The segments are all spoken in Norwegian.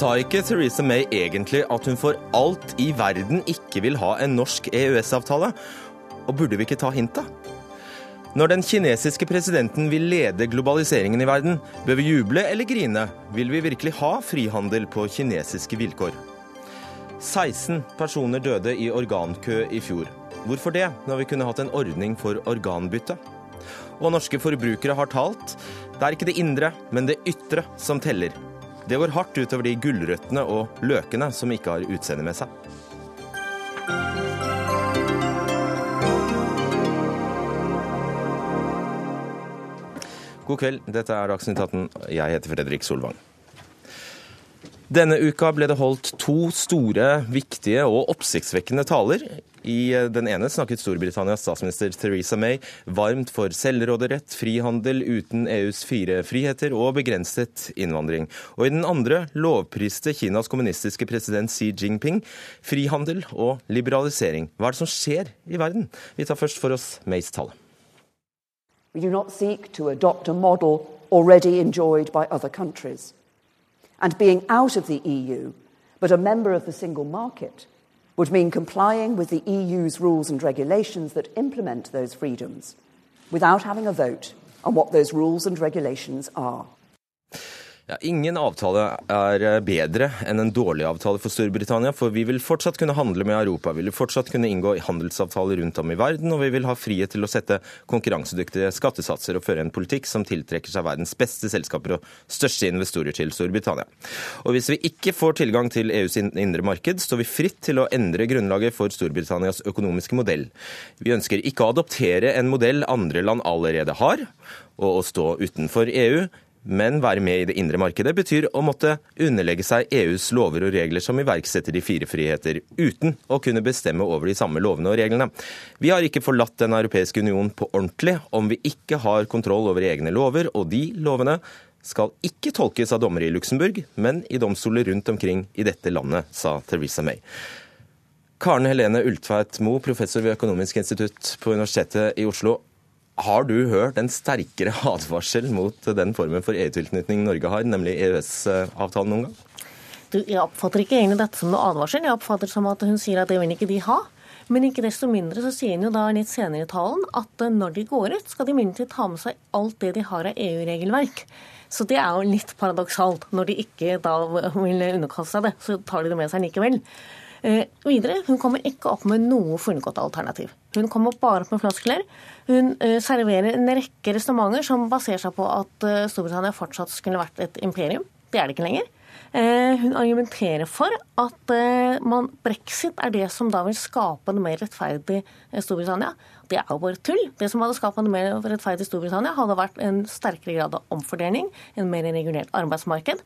Sa ikke Theresa May egentlig at hun for alt i verden ikke vil ha en norsk EØS-avtale? Og burde vi ikke ta hintet? Når den kinesiske presidenten vil lede globaliseringen i verden, bør vi juble eller grine? Vil vi virkelig ha frihandel på kinesiske vilkår? 16 personer døde i organkø i fjor. Hvorfor det, når vi kunne hatt en ordning for organbytte? Og norske forbrukere har talt. Det er ikke det indre, men det ytre som teller. Det går hardt utover de gulrøttene og løkene som ikke har utseende med seg. God kveld, dette er Dagsnytt 18. Jeg heter Fredrik Solvang. Denne uka ble det holdt to store, viktige og oppsiktsvekkende taler. I den ene snakket Storbritannias statsminister Theresa May varmt for selvråderett, frihandel uten EUs fire friheter og begrenset innvandring. Og i den andre lovpriste Kinas kommunistiske president Xi Jinping frihandel og liberalisering. Hva er det som skjer i verden? Vi tar først for oss Mays tale. We do not seek to adopt a model already enjoyed by other countries. And being out of the EU, but a member of the single market, would mean complying with the EU's rules and regulations that implement those freedoms without having a vote on what those rules and regulations are. Ja, ingen avtale er eh, bedre enn en dårlig avtale for Storbritannia, for vi vil fortsatt kunne handle med Europa. Vi vil fortsatt kunne inngå handelsavtaler rundt om i verden, og vi vil ha frihet til å sette konkurransedyktige skattesatser og føre en politikk som tiltrekker seg verdens beste selskaper og største investorer til Storbritannia. Og hvis vi ikke får tilgang til EUs indre marked, står vi fritt til å endre grunnlaget for Storbritannias økonomiske modell. Vi ønsker ikke å adoptere en modell andre land allerede har, og å stå utenfor EU men være med i det indre markedet betyr å måtte underlegge seg EUs lover og regler som iverksetter de fire friheter, uten å kunne bestemme over de samme lovene og reglene. Vi har ikke forlatt Den europeiske union på ordentlig om vi ikke har kontroll over egne lover, og de lovene skal ikke tolkes av dommere i Luxembourg, men i domstoler rundt omkring i dette landet, sa Theresa May. Karen Helene Ultveit Moe, professor ved Økonomisk institutt på Universitetet i Oslo. Har du hørt en sterkere advarsel mot den formen for EU-tilknytning Norge har, nemlig EØS-avtalen noen gang? Du, jeg oppfatter ikke egentlig dette som noe advarsel. Jeg oppfatter det som at hun sier at det vil ikke de ha. Men ikke desto mindre så sier hun jo da litt senere i talen at eh, når de går ut, skal de imidlertid ta med seg alt det de har av EU-regelverk. Så det er jo litt paradoksalt. Når de ikke da vil underkaste seg det, så tar de det med seg likevel. Eh, videre, hun kommer ikke opp med noe funnet alternativ. Hun kommer bare opp med floskler. Hun eh, serverer en rekke resonnementer som baserer seg på at eh, Storbritannia fortsatt skulle vært et imperium. Det er det ikke lenger. Hun argumenterer for at man, brexit er det som da vil skape en mer rettferdig Storbritannia. Det er jo bare tull. Det som hadde skapt en mer rettferdig Storbritannia, hadde vært en sterkere grad av omfordeling, en mer regulert arbeidsmarked.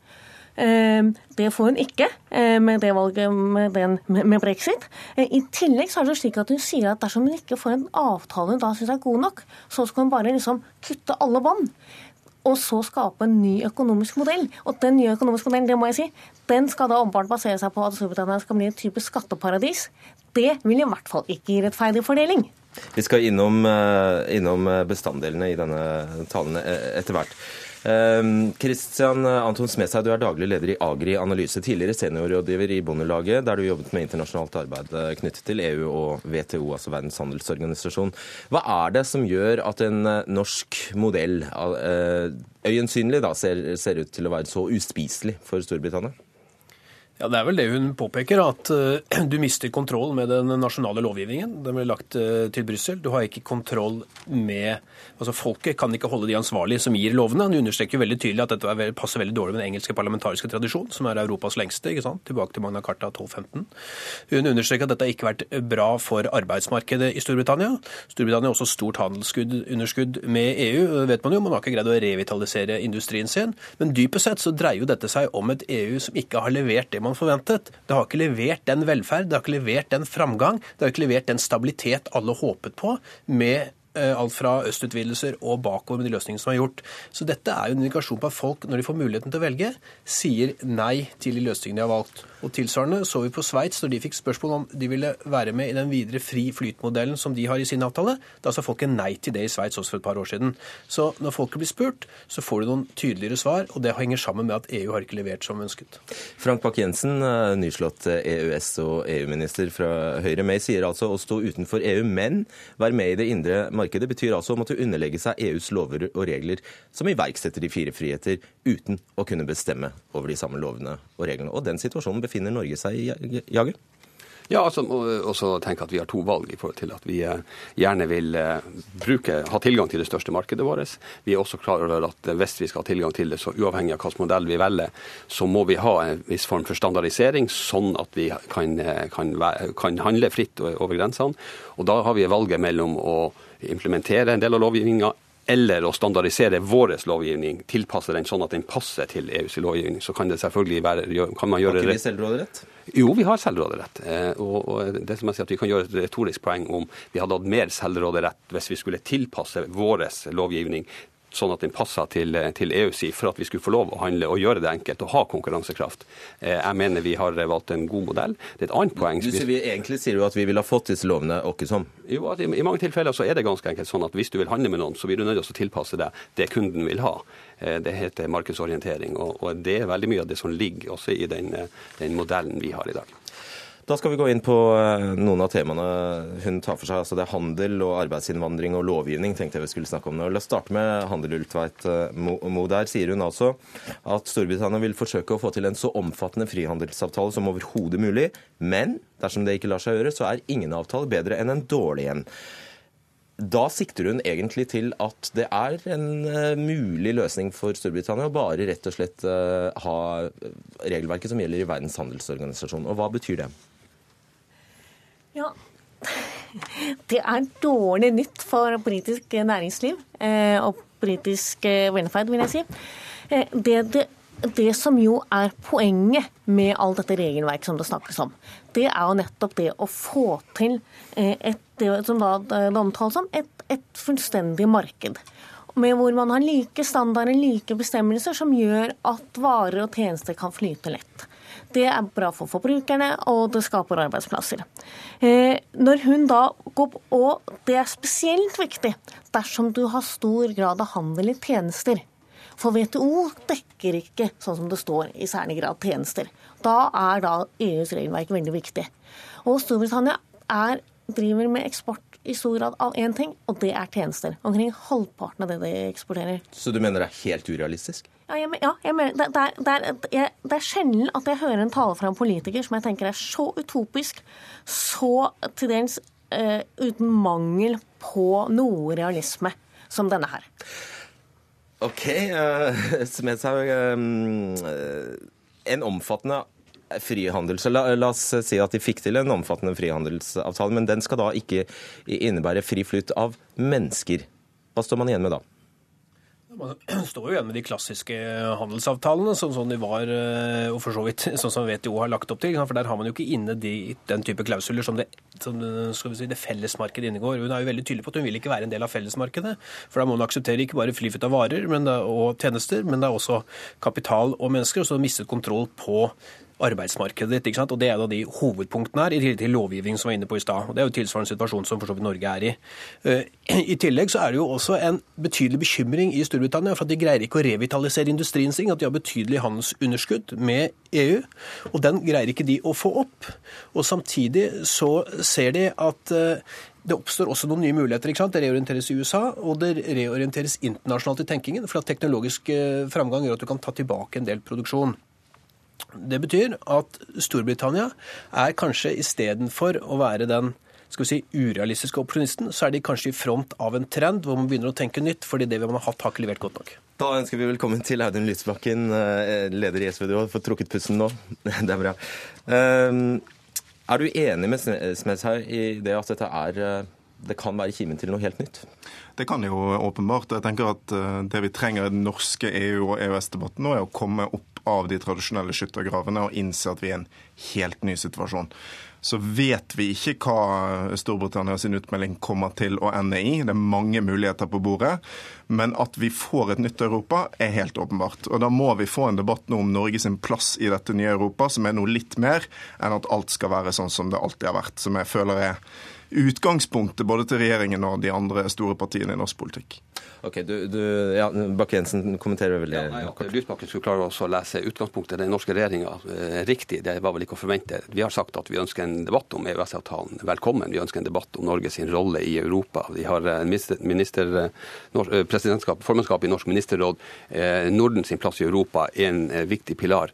Ehm, det får hun ikke eh, med det valget med, den, med, brexit. Eh, I tillegg så er det slik at hun sier at dersom hun ikke får en avtale hun da syns er god nok, så skal hun bare liksom kutte alle bånd. Og så skape en ny økonomisk modell. Og den nye økonomiske modellen, det må jeg si, den skal da åpenbart basere seg på at Storbritannia skal bli et type skatteparadis. Det vil i hvert fall ikke gi rettferdig fordeling. Vi skal innom, eh, innom bestanddelene i denne talen etter hvert. Kristian ehm, Anton Smedshaug, du er daglig leder i Agri Analyse, tidligere seniorrådgiver i Bondelaget, der du jobbet med internasjonalt arbeid eh, knyttet til EU og WTO, altså Verdens handelsorganisasjon. Hva er det som gjør at en eh, norsk modell eh, øyensynlig da, ser, ser ut til å være så uspiselig for Storbritannia? Ja, Det er vel det hun påpeker, at uh, du mister kontroll med den nasjonale lovgivningen. Den ble lagt uh, til Brussel. Du har ikke kontroll med Altså, Folket kan ikke holde de ansvarlige som gir lovene. Hun understreker veldig tydelig at dette passer veldig dårlig med den engelske parlamentariske tradisjon, som er Europas lengste, ikke sant? tilbake til Magna Carta 1215. Hun understreker at dette ikke har vært bra for arbeidsmarkedet i Storbritannia. Storbritannia har også stort handelsunderskudd med EU, vet man jo. Man har ikke greid å revitalisere industrien sin. Men dypest sett så dreier jo dette seg om et EU som ikke har levert det man forventet. Det har ikke levert den velferd, det har ikke levert den framgang, det har ikke levert den stabilitet alle håpet på med alt fra østutvidelser og bakover med de løsningene som er gjort. Så dette er jo en indikasjon på at folk, når de får muligheten til å velge, sier nei til de løsningene de har valgt. Og Tilsvarende så vi på Sveits når de fikk spørsmål om de ville være med i den videre fri flyt-modellen som de har i sin avtale. Da sa folk nei til det i Sveits også for et par år siden. Så når folket blir spurt, så får du noen tydeligere svar, og det henger sammen med at EU har ikke levert som ønsket. Frank Bakke-Jensen, eh, nyslått EØS- og EU-minister fra Høyre. May sier altså å stå utenfor EU, men være med i det indre markedet betyr altså å måtte underlegge seg EUs lover og regler, som iverksetter de fire friheter, uten å kunne bestemme over de samme lovene og reglene. Og den situasjonen befinner befinner Norge seg i, Jager? Ja, altså, også tenke at Vi har to valg i forhold til at vi eh, gjerne vil eh, bruke, ha tilgang til det største markedet vårt. Vi er også klar over at hvis vi skal ha tilgang til det, så uavhengig av hvilken modell vi velger, så må vi ha en viss form for standardisering, sånn at vi kan, eh, kan, kan handle fritt over grensene. Og Da har vi valget mellom å implementere en del av lovgivninga eller å standardisere vår lovgivning, tilpasse den sånn at den passer til EUs lovgivning, så kan det selvfølgelig være kan man gjøre Har ikke vi selvråderett? Jo, vi har selvråderett. Eh, og, og, det som jeg sier at Vi kan gjøre et retorisk poeng om vi hadde hatt mer selvråderett hvis vi skulle tilpasse vår lovgivning sånn at den passa til, til EUs for at vi skulle få lov å handle og gjøre det enkelt og ha konkurransekraft. Eh, jeg mener vi har valgt en god modell. Det er et annet poeng. Du, sier vi, egentlig sier du at vi ville ha fått disse lovene åkke som? Jo, at i, i, mange tilfeller så er det ganske enkelt sånn at hvis du vil handle med noen, så blir du nødt til å tilpasse deg det kunden vil ha. Eh, det heter markedsorientering, og, og, det er veldig mye av det som ligger også i den, den modellen vi har i dag. Da skal vi gå inn på eh, noen av temaene hun tar for seg. altså Det er handel og arbeidsinnvandring og lovgivning. tenkte jeg vi skulle snakke om nå. La oss starte med handel, Ultveit eh, Mo. Der sier hun altså at Storbritannia vil forsøke å få til en så omfattende frihandelsavtale som overhodet mulig. Men dersom det ikke lar seg gjøre, så er ingen avtale bedre enn en dårlig en. Da sikter hun egentlig til at det er en uh, mulig løsning for Storbritannia å bare rett og slett ha regelverket som gjelder i Verdens handelsorganisasjon. Og hva betyr det? Ja, det er dårlig nytt for britisk næringsliv eh, og britisk eh, velferd, vil jeg si. Eh, det, det, det, som jo er poenget med all dette regelverket som det snakkes om, det er jo nettopp det å få til et, det som da det omtales som, et, et fullstendig marked med hvor man har like standarder, like bestemmelser, som gjør at varer og tjenester kan flyte lett. Det er bra for forbrukerne, og det skaper arbeidsplasser. Eh, når hun da går Og det er spesielt viktig dersom du har stor grad av handel i tjenester. For WTO dekker ikke, sånn som det står, i særlig grad tjenester. Da er da EUs regelverk veldig viktig. Og Storbritannia er, driver med eksport i stor grad av én ting, og det er tjenester. Omkring halvparten av det de eksporterer. Så du mener det er helt urealistisk? Ja, jeg, ja, jeg det, det, er, jeg, det, er, sjelden at jeg hører en tale fra en politiker som jeg tenker er så utopisk, så til dels uh, uten mangel på noe realisme som denne her. OK. Uh, Smedshaug, Uh, en omfattende frihandel. Så la, la, oss si at de fikk til en omfattende frihandelsavtale, men den skal da ikke innebære fri flyt av mennesker. Hva står man igjen med da? Man står jo igjen med de klassiske handelsavtalene, sånn som de var, eh, og for så vidt sånn som WTO har lagt opp til. For der har man jo ikke inne de, den type klausuler som, det, som si, det fellesmarkedet inngår. Hun er jo veldig tydelig på at hun vil ikke være en del av fellesmarkedet. For da må hun akseptere ikke bare flyflytt av varer og tjenester, men det er også kapital og mennesker. Og så mistet kontroll på arbeidsmarkedet ditt. Og Det er da de hovedpunktene her, i tillegg til lovgivning som var inne på i stad. Det er jo tilsvarende situasjon som for så vidt Norge er i. Eh, I tillegg så er det jo også en betydelig bekymring i Storbritannia for at de greier ikke å revitalisere industrien sin. At de har betydelig handelsunderskudd med EU. Og den greier ikke de å få opp. Og samtidig så ser de at eh, det oppstår også noen nye muligheter. ikke sant? Det reorienteres i USA, og det reorienteres internasjonalt i tenkingen. For at teknologisk eh, framgang gjør at du kan ta tilbake en del produksjon. Det betyr at Storbritannia er kanskje istedenfor å være den skal vi si, urealistiske opportunisten, så er de kanskje i front av en trend hvor man begynner å tenke nytt, fordi det vi har hatt, har ikke levert godt nok. Da ønsker vi velkommen til Audun Lysbakken, eh, leder i SV. Du har fått trukket pusten nå. Det er bra. Ehm, er du enig med Smedshaug i det at dette er eh, det kan være kimen til noe helt nytt? Det kan det jo åpenbart. Jeg tenker at eh, Det vi trenger i den norske EU- og EØS-debatten nå, er å komme opp av de tradisjonelle skyttergravene og innse at vi er i en helt ny situasjon så vet vi ikke hva Storbritannia sin utmelding kommer til å ende i. Det er mange muligheter på bordet. Men at vi får et nytt Europa, er helt åpenbart. Og da må vi få en debatt nå om Norge sin plass i dette nye Europa, som er noe litt mer enn at alt skal være sånn som det alltid har vært. Som jeg føler er utgangspunktet både til regjeringen og de andre store partiene i norsk politikk. Ok, du, du ja, Bakke-Jensen kommenterer veldig ja, nei, kort. Lysbakken skulle klare å lese utgangspunktet den norske regjeringa eh, riktig. Det var vel ikke å forvente. Vi har sagt at vi ønsker en debatt om EØS-avtalen velkommen. Vi ønsker en debatt om Norge sin rolle i Europa. Vi har eh, minister, minister, eh, presidentskap, formannskap i Norsk ministerråd. Norden sin plass i Europa er en viktig pilar.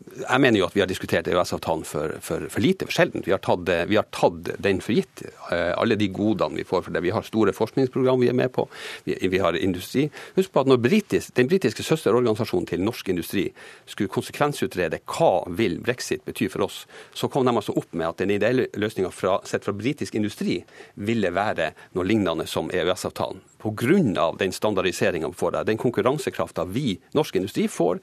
Jeg mener jo at vi har diskutert EØS-avtalen for, for, for, lite, for sjeldent. Vi har, tatt, vi har tatt den for gitt. Eh, alle de godene vi får for det. Vi har store forskningsprogram vi er med på. Vi, vi har industri. Husk på at når britisk, den britiske søsterorganisasjonen til norsk industri skulle konsekvensutrede hva vil brexit bety for oss, så kom de altså opp med at den ideelle løsninga sett fra britisk industri ville være noe lignende som EØS-avtalen pga. den standardiseringa vi får der. Den konkurransekrafta vi, norsk industri, får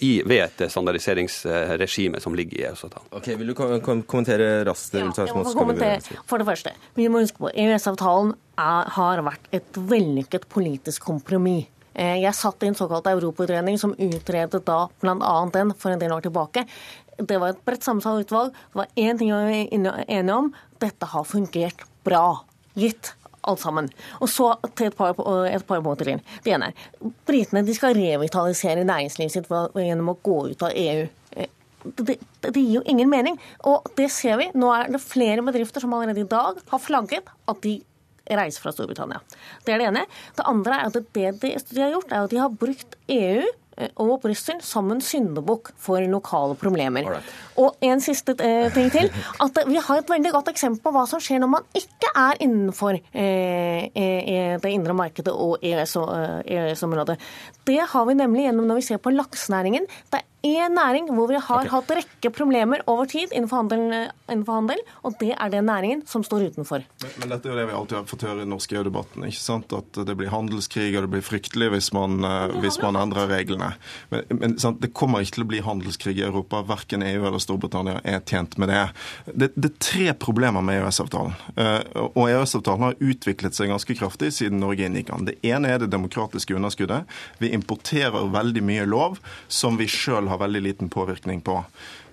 i, ved et standardiseringsregime som ligger i EØS-avtalen. Ok, Vil du kom kommentere raskt? Ja, jeg må kommentere. For det første, vi må huske på EØS-avtalen har vært et vellykket politisk kompromiss. Eh, jeg satt i en såkalt europautredning som utredet da bl.a. den for en del år tilbake. Det var et bredt sammensatt utvalg. Det var én ting vi var enige om. Dette har fungert bra. Gitt alt sammen. Og så til et par, et par måter til. Det ene er britene de skal revitalisere næringslivet sitt gjennom å gå ut av EU. Eh, det, det, gir jo ingen mening. Og det ser vi. Nå er det flere bedrifter som allerede i dag har flagget at de reiser fra Storbritannia. Det er det ene. Det andre er at det de har gjort, er at de har brukt EU og Brussel som en syndebukk for lokale problemer. Alright. Og en siste eh, ting til. at Vi har et veldig godt eksempel på hva som skjer når man ikke er innenfor eh, det indre markedet og EØS-området. Det har vi nemlig gjennom når vi ser på laksenæringen. Det er én næring hvor vi har okay. hatt rekke problemer over tid innenfor handel, innenfor handel, og det er den næringen som står utenfor. Men, men dette er jo det vi alltid har fått høre i den norske EU-debatten. ikke sant? At det blir handelskrig og det blir fryktelig hvis man, eh, hvis man endrer reglene. Men, men sant? det kommer ikke til å bli handelskrig i Europa. Verken EU eller Storbritannia er tjent med det. Det, det er tre problemer med EØS-avtalen. Eh, og EØS-avtalen har utviklet seg ganske kraftig siden Norge inngikk den. Det ene er det demokratiske underskuddet. Vi importerer veldig mye lov som vi sjøl har veldig liten påvirkning på.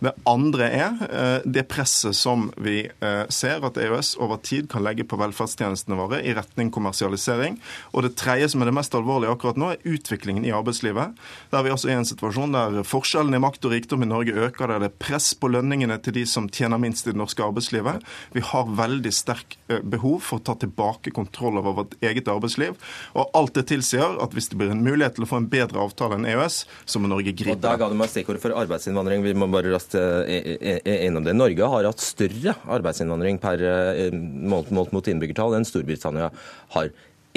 Det andre er eh, det presset som vi eh, ser at EØS over tid kan legge på velferdstjenestene våre i retning kommersialisering. Og det tredje, som er det mest alvorlige akkurat nå, er utviklingen i arbeidslivet. Der vi altså er i en situasjon der forskjellene i makt og rikdom i Norge øker, der det er press på lønningene til de som tjener minst i det norske arbeidslivet. Vi har veldig sterk eh, behov for å ta tilbake kontroll over vårt eget arbeidsliv. Og alt det tilsier at hvis det blir en mulighet til å få en bedre avtale enn EØS, så må Norge gripe. Og Da ga du meg stikkordet for arbeidsinnvandring. Vi må bare raskt innom det. Norge har hatt større arbeidsinnvandring per målt, målt mot innbyggertall enn Storbritannia har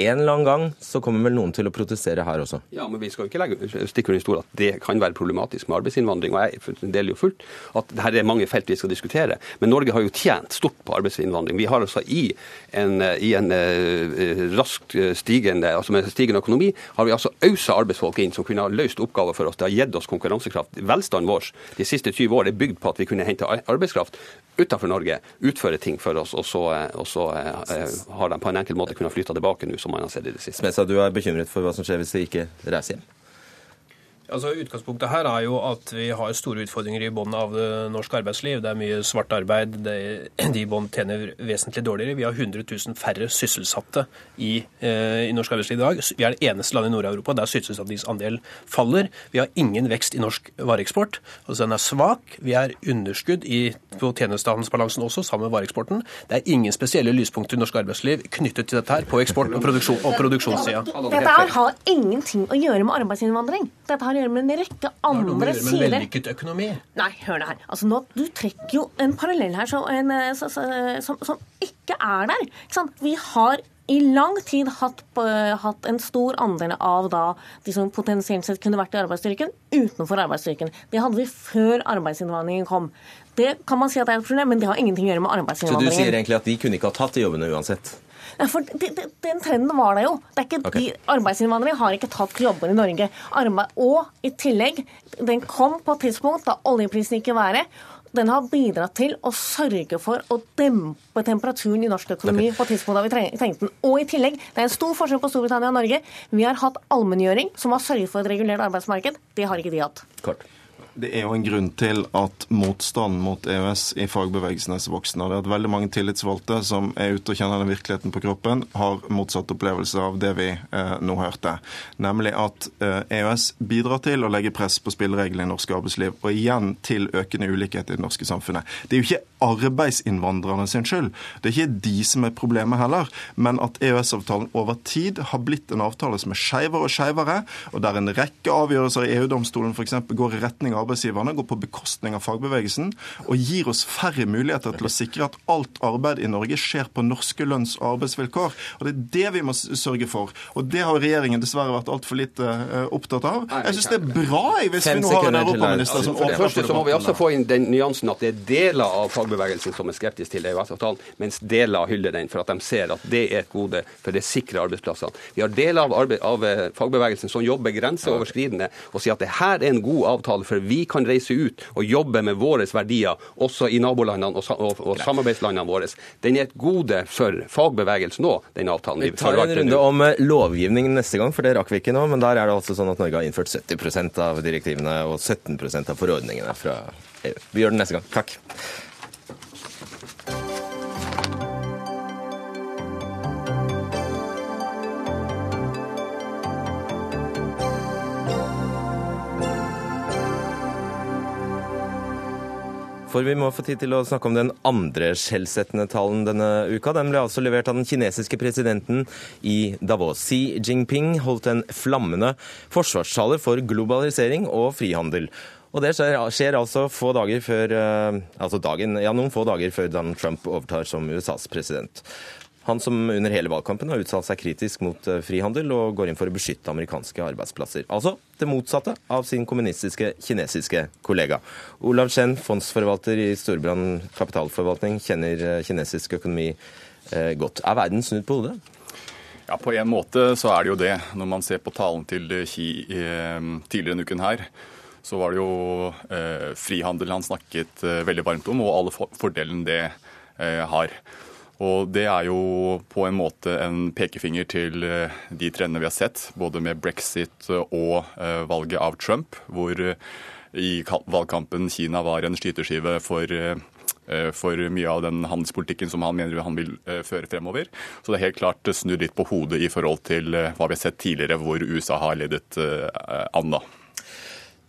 en eller annen gang så kommer vel noen til å protestere her også? Ja, men vi skal ikke legge stikke under stol at det kan være problematisk med arbeidsinnvandring. og Jeg deler jo fullt at her er mange felt vi skal diskutere. Men Norge har jo tjent stort på arbeidsinnvandring. Vi har altså i en, i en uh, raskt stigende, altså med stigende økonomi har vi altså ausa arbeidsfolk inn som kunne ha løst oppgaver for oss. Det har gitt oss konkurransekraft. Velstanden vår de siste 20 år er bygd på at vi kunne hente arbeidskraft utenfor Norge, utføre ting for oss, og så, og så uh, har de på en enkel måte kunnet flytte tilbake nå som man har sett i det siste. Smesa, du er bekymret for hva som skjer hvis de ikke reiser hjem? Altså, Utgangspunktet her er jo at vi har store utfordringer i bunnen av norsk arbeidsliv. Det er mye svart arbeid. de i bånn tjener vesentlig dårligere. Vi har 100 000 færre sysselsatte i, eh, i norsk arbeidsliv i dag. Vi er det eneste landet i Nord-Europa der sysselsettingsandelen faller. Vi har ingen vekst i norsk vareeksport. Altså, den er svak. Vi er underskudd i, på tjenestehandelsbalansen også, sammen med vareeksporten. Det er ingen spesielle lyspunkter i norsk arbeidsliv knyttet til dette her på eksport- og, produksjon, og produksjonssida. Dette har ingenting å gjøre med arbeidsinnvandring. Dette har gjøre med en rekke andre sider. Da har det å gjøre Med vellykket økonomi? Nei, hør det her. Altså, nå, du trekker jo en parallell her som, en, eh, som, som ikke er der. Ikke vi har i lang tid hatt, hatt, en stor andel av da, de som potensielt sett kunne vært i arbeidsstyrken, utenfor arbeidsstyrken. Det hadde vi før arbeidsinnvandringen kom. Det kan man si at er et problem, men det har ingenting å gjøre med arbeidsinnvandringen. Så du sier egentlig at de kunne ikke ha tatt de jobbene uansett? For Den trenden var der jo. Det ikke, okay. de Arbeidsinnvandrere har ikke tatt jobber i Norge. Arbeid, og i tillegg, den kom på et tidspunkt da oljeprisen gikk i været. Den har bidratt til å sørge for å dempe temperaturen i norsk økonomi på et tidspunkt da vi treng- trengte den. Og i tillegg, det er en stor forskjell på Storbritannia og Norge. Vi har hatt allmenngjøring, som har sørget for et regulert arbeidsmarked. Det har ikke de hatt. Kort. Det er jo en grunn til at motstanden mot EØS i fagbevegelsen er så voksende. Det er at veldig mange tillitsvalgte som er ute og kjenner den virkeligheten på kroppen, har motsatt opplevelse av det vi eh, nå hørte. Nemlig at eh, EØS bidrar til å legge press på spillereglene i norsk arbeidsliv, og igjen til økende ulikhet i det norske samfunnet. Det er jo ikke arbeidsinnvandrerne sin skyld. Det er ikke de som er problemet heller, men at EØS-avtalen over tid har blitt en avtale som er skeivere og skeivere, og der en rekke avgjørelser i EU-domstolen f.eks. går i retning av arbeidsgiverne, går på bekostning av fagbevegelsen, og gir oss færre muligheter til å sikre at alt arbeid i Norge skjer på norske lønns- og arbeidsvilkår. Og Det er det vi må sørge for. Og det har regjeringen dessverre vært altfor lite eh, opptatt av. Jeg syns det er bra hvis vi nå har en europaminister som som For det åpner så må vi også få inn den nyansen at det er deler av fagbevegelsen som er skeptisk til EØS-avtalen, mens deler hyller den for at de ser at det er et gode, for det sikrer arbeidsplassene. Vi har deler av, arbeid, av eh, fagbevegelsen som jobber grenseoverskridende og sier at det her er en god avtale, for vi kan reise ut og jobbe med våre verdier også i nabolandene og, og, og samarbeidslandene våre. Den er et gode for fagbevegelsen òg, den avtalen. Vi tar en runde om lovgivningen lovgivning neste gang, for det rakk vi ikke nå. Men der er det altså sånn at Norge har innført 70% av direktivene og 17% av forordningene fra EU. Vi gjør det neste gang. Takk. For vi må få tid til å snakke om den andre skjellsettende talen denne uka. Den ble altså levert av den kinesiske presidenten i Davos. Xi Jinping holdt en flammende forsvarstale for globalisering og frihandel. Og det skjer, skjer altså få før, eh, altså dagen, ja, noen få dager før Donald Trump overtar som USAs president. Han som under hele valgkampen har uttalt seg kritisk mot eh, frihandel og går inn for å beskytte amerikanske arbeidsplasser. Altså det motsatte av sin kommunistiske kinesiske kollega. Olav Chen, fondsforvalter i Storbrann kapitalforvaltning, kjenner eh, kinesisk økonomi eh, godt. Er verden snudd på hodet? Ja, På en måte så er det jo det. Når man ser på talen til Xi tidligere denne uken her, så var det jo frihandel han snakket veldig varmt om, og alle for fordelene det har. Og det er jo på en måte en pekefinger til eh, de trendene vi har sett, både med brexit og eh, valget av Trump, hvor eh, i valgkampen Kina var en skyteskive for eh, eh, for mye av den handelspolitikken som han mener han vil eh, føre fremover. Så det er helt klart snudd litt på hodet i forhold til eh, hva vi har sett tidligere, hvor USA har ledet eh, an.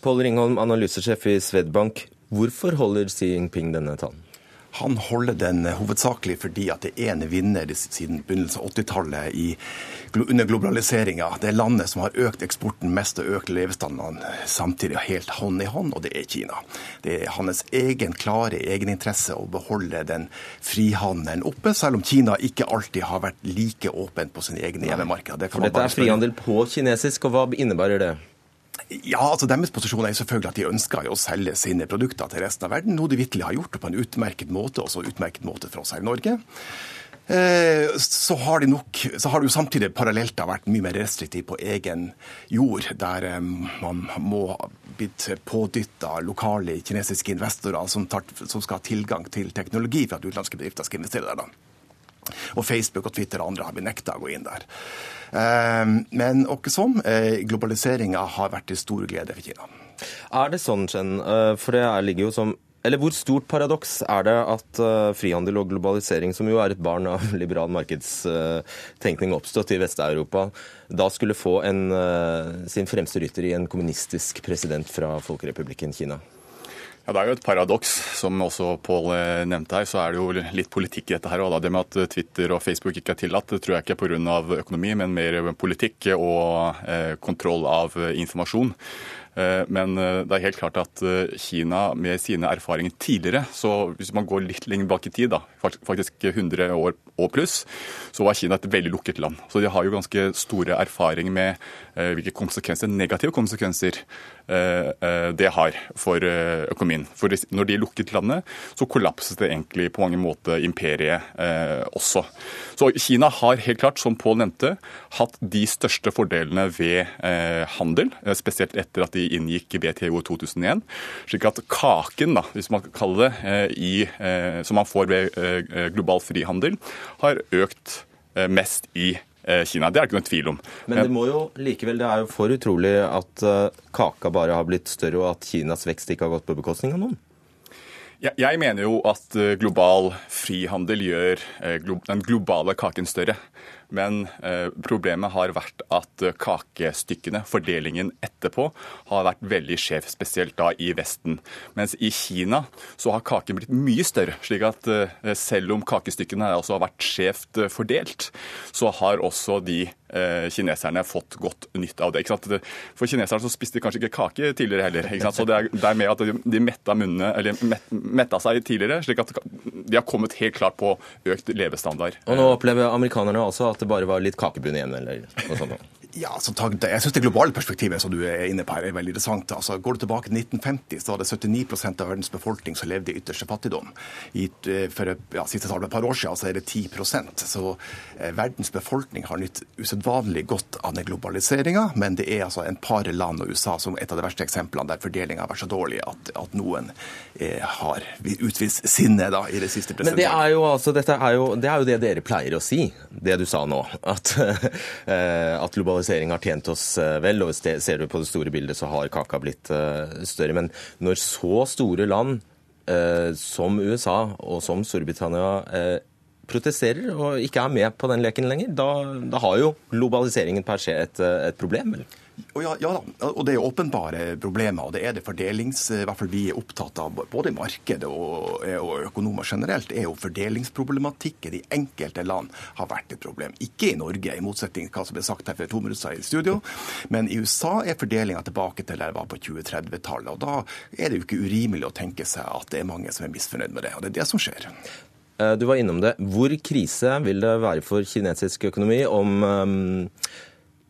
Pål Ringholm, analysesjef i Swedbank. Hvorfor holder Xi Jinping denne talen? Han holder den hovedsakelig fordi at det er en vinner siden begynnelsen av 80-tallet under globaliseringa. Det er landet som har økt eksporten mest og økt levestandarden samtidig helt hånd i hånd, og det er Kina. Det er hans egen klare egeninteresse å beholde den frihandelen oppe, selv om Kina ikke alltid har vært like åpent på sine egne hjemmemarkeder. Det dette er frihandel på kinesisk, og hva innebærer det? Ja, altså Deres posisjon er selvfølgelig at de ønsker å selge sine produkter til resten av verden, noe de virkelig har gjort på en utmerket måte, også utmerket måte for oss her i Norge. Eh, Så har de nok, så har det jo samtidig parallelt da vært mye mer restriktiv på egen jord, der eh, man må ha blitt pådytta lokale kinesiske investorer som, tar, som skal ha tilgang til teknologi for at utenlandske bedrifter skal investere der. da. Og Facebook og Twitter og andre har blitt nekta å gå inn der. Eh, Men åkke som, globaliseringa har vært til stor glede for Kina. Er det sånn, Chen, eh, for det er- ligger jo som eller Hvor stort paradoks er det at eh, frihandel og globalisering, som jo er et barn av liberal markedstenkning oppstått i Vest-Europa, da skulle få en, eh, sin fremste rytter i en kommunistisk president fra Folkerepublikken Kina? Ja, Det er jo et paradoks. Som også Pål eh, nevnte her, så er det jo litt politikk i dette her. Og. Det med at Twitter og Facebook ikke er tillatt, det tror jeg ikke er pga. økonomi, men mer politikk og eh, kontroll av eh, informasjon. Eh, men eh, det er helt klart at eh, Kina med sine erfaringer tidligere, så hvis man går litt lenger bak i tid, da, faktisk 100 år og pluss, så var Kina et veldig lukket land. Så de har jo ganske store erfaringer med hvilke konsekvenser, negative konsekvenser det har for økonomien. For når de lukket landet, så kollapset det egentlig på mange måter imperiet også. Så Kina har helt klart, som Pål nevnte, hatt de største fordelene ved handel, spesielt etter at de inngikk WTO i 2001. Slik at kaken, da, hvis man kan kalle det, eh, i, eh, som man får ved eh, global frihandel, har økt mest i Kina. Det er det ikke noe tvil om. Men det må jo likevel, det er jo for utrolig at kaka bare har blitt større, og at Kinas vekst ikke har gått på bekostning av noen? Jeg mener jo at global frihandel gjør den globale kaken større. Men eh, problemet har vært at kakestykkene, fordelingen etterpå, har vært veldig skjev, spesielt da i Vesten. Mens i Kina så har kaken blitt mye større. slik at eh, selv om kakestykkene også har vært skjevt eh, fordelt, så har også de kineserne fått godt nytte av det. For kineserne så spiste de kanskje ikke kake tidligere heller. Så det er, det er, med at de metta, munnet eller met, metta seg tidligere, slik at de har kommet helt klart på økt levestandard. Og nå opplever amerikanerne også at det bare var litt kakebunn igjen, eller noe sånt? Ja, så Jeg syns det globale perspektivet som du er inne på her, er veldig interessant. Altså, går du tilbake til 1950, så var det 79% av verdens befolkning som levde i ytterste fattigdom. I, eh, for ja, siste tall, et par år siden så er det 10% Så eh, verdens befolkning har nytt usedvanlig godt av den globaliseringa, men det er altså en par land og USA som et av de verste eksemplene der fordelinga har vært så dårlig at, at noen eh, har utvist sinne da, i det siste presentet. Men det er, jo, altså, er jo, det er jo det dere pleier å si, det du sa nå. At, eh, at globalisering globalisering har tjent oss eh, vel, og ser du på det store bildet, så har kaka blitt eh, større. Men når så store land eh, som USA og som Storbritannia protesterer og ikke er med på den leken lenger, da, da har jo globaliseringen per se et, et problem? eller? Ja, ja, og det er åpenbare problemer. og det er det fordelings... I hvert fall vi er opptatt av, både i markedet og, og økonomer generelt, er jo fordelingsproblematikken i enkelte land har vært et problem. Ikke i Norge, i motsetning til hva som ble sagt her for to minutter i studio. Men i USA er fordelinga tilbake til der det var på 2030-tallet. og Da er det jo ikke urimelig å tenke seg at det er mange som er misfornøyd med det. Og det er det som skjer. Eh, du var innom det. Hvor krise vil det være for kinesisk økonomi om um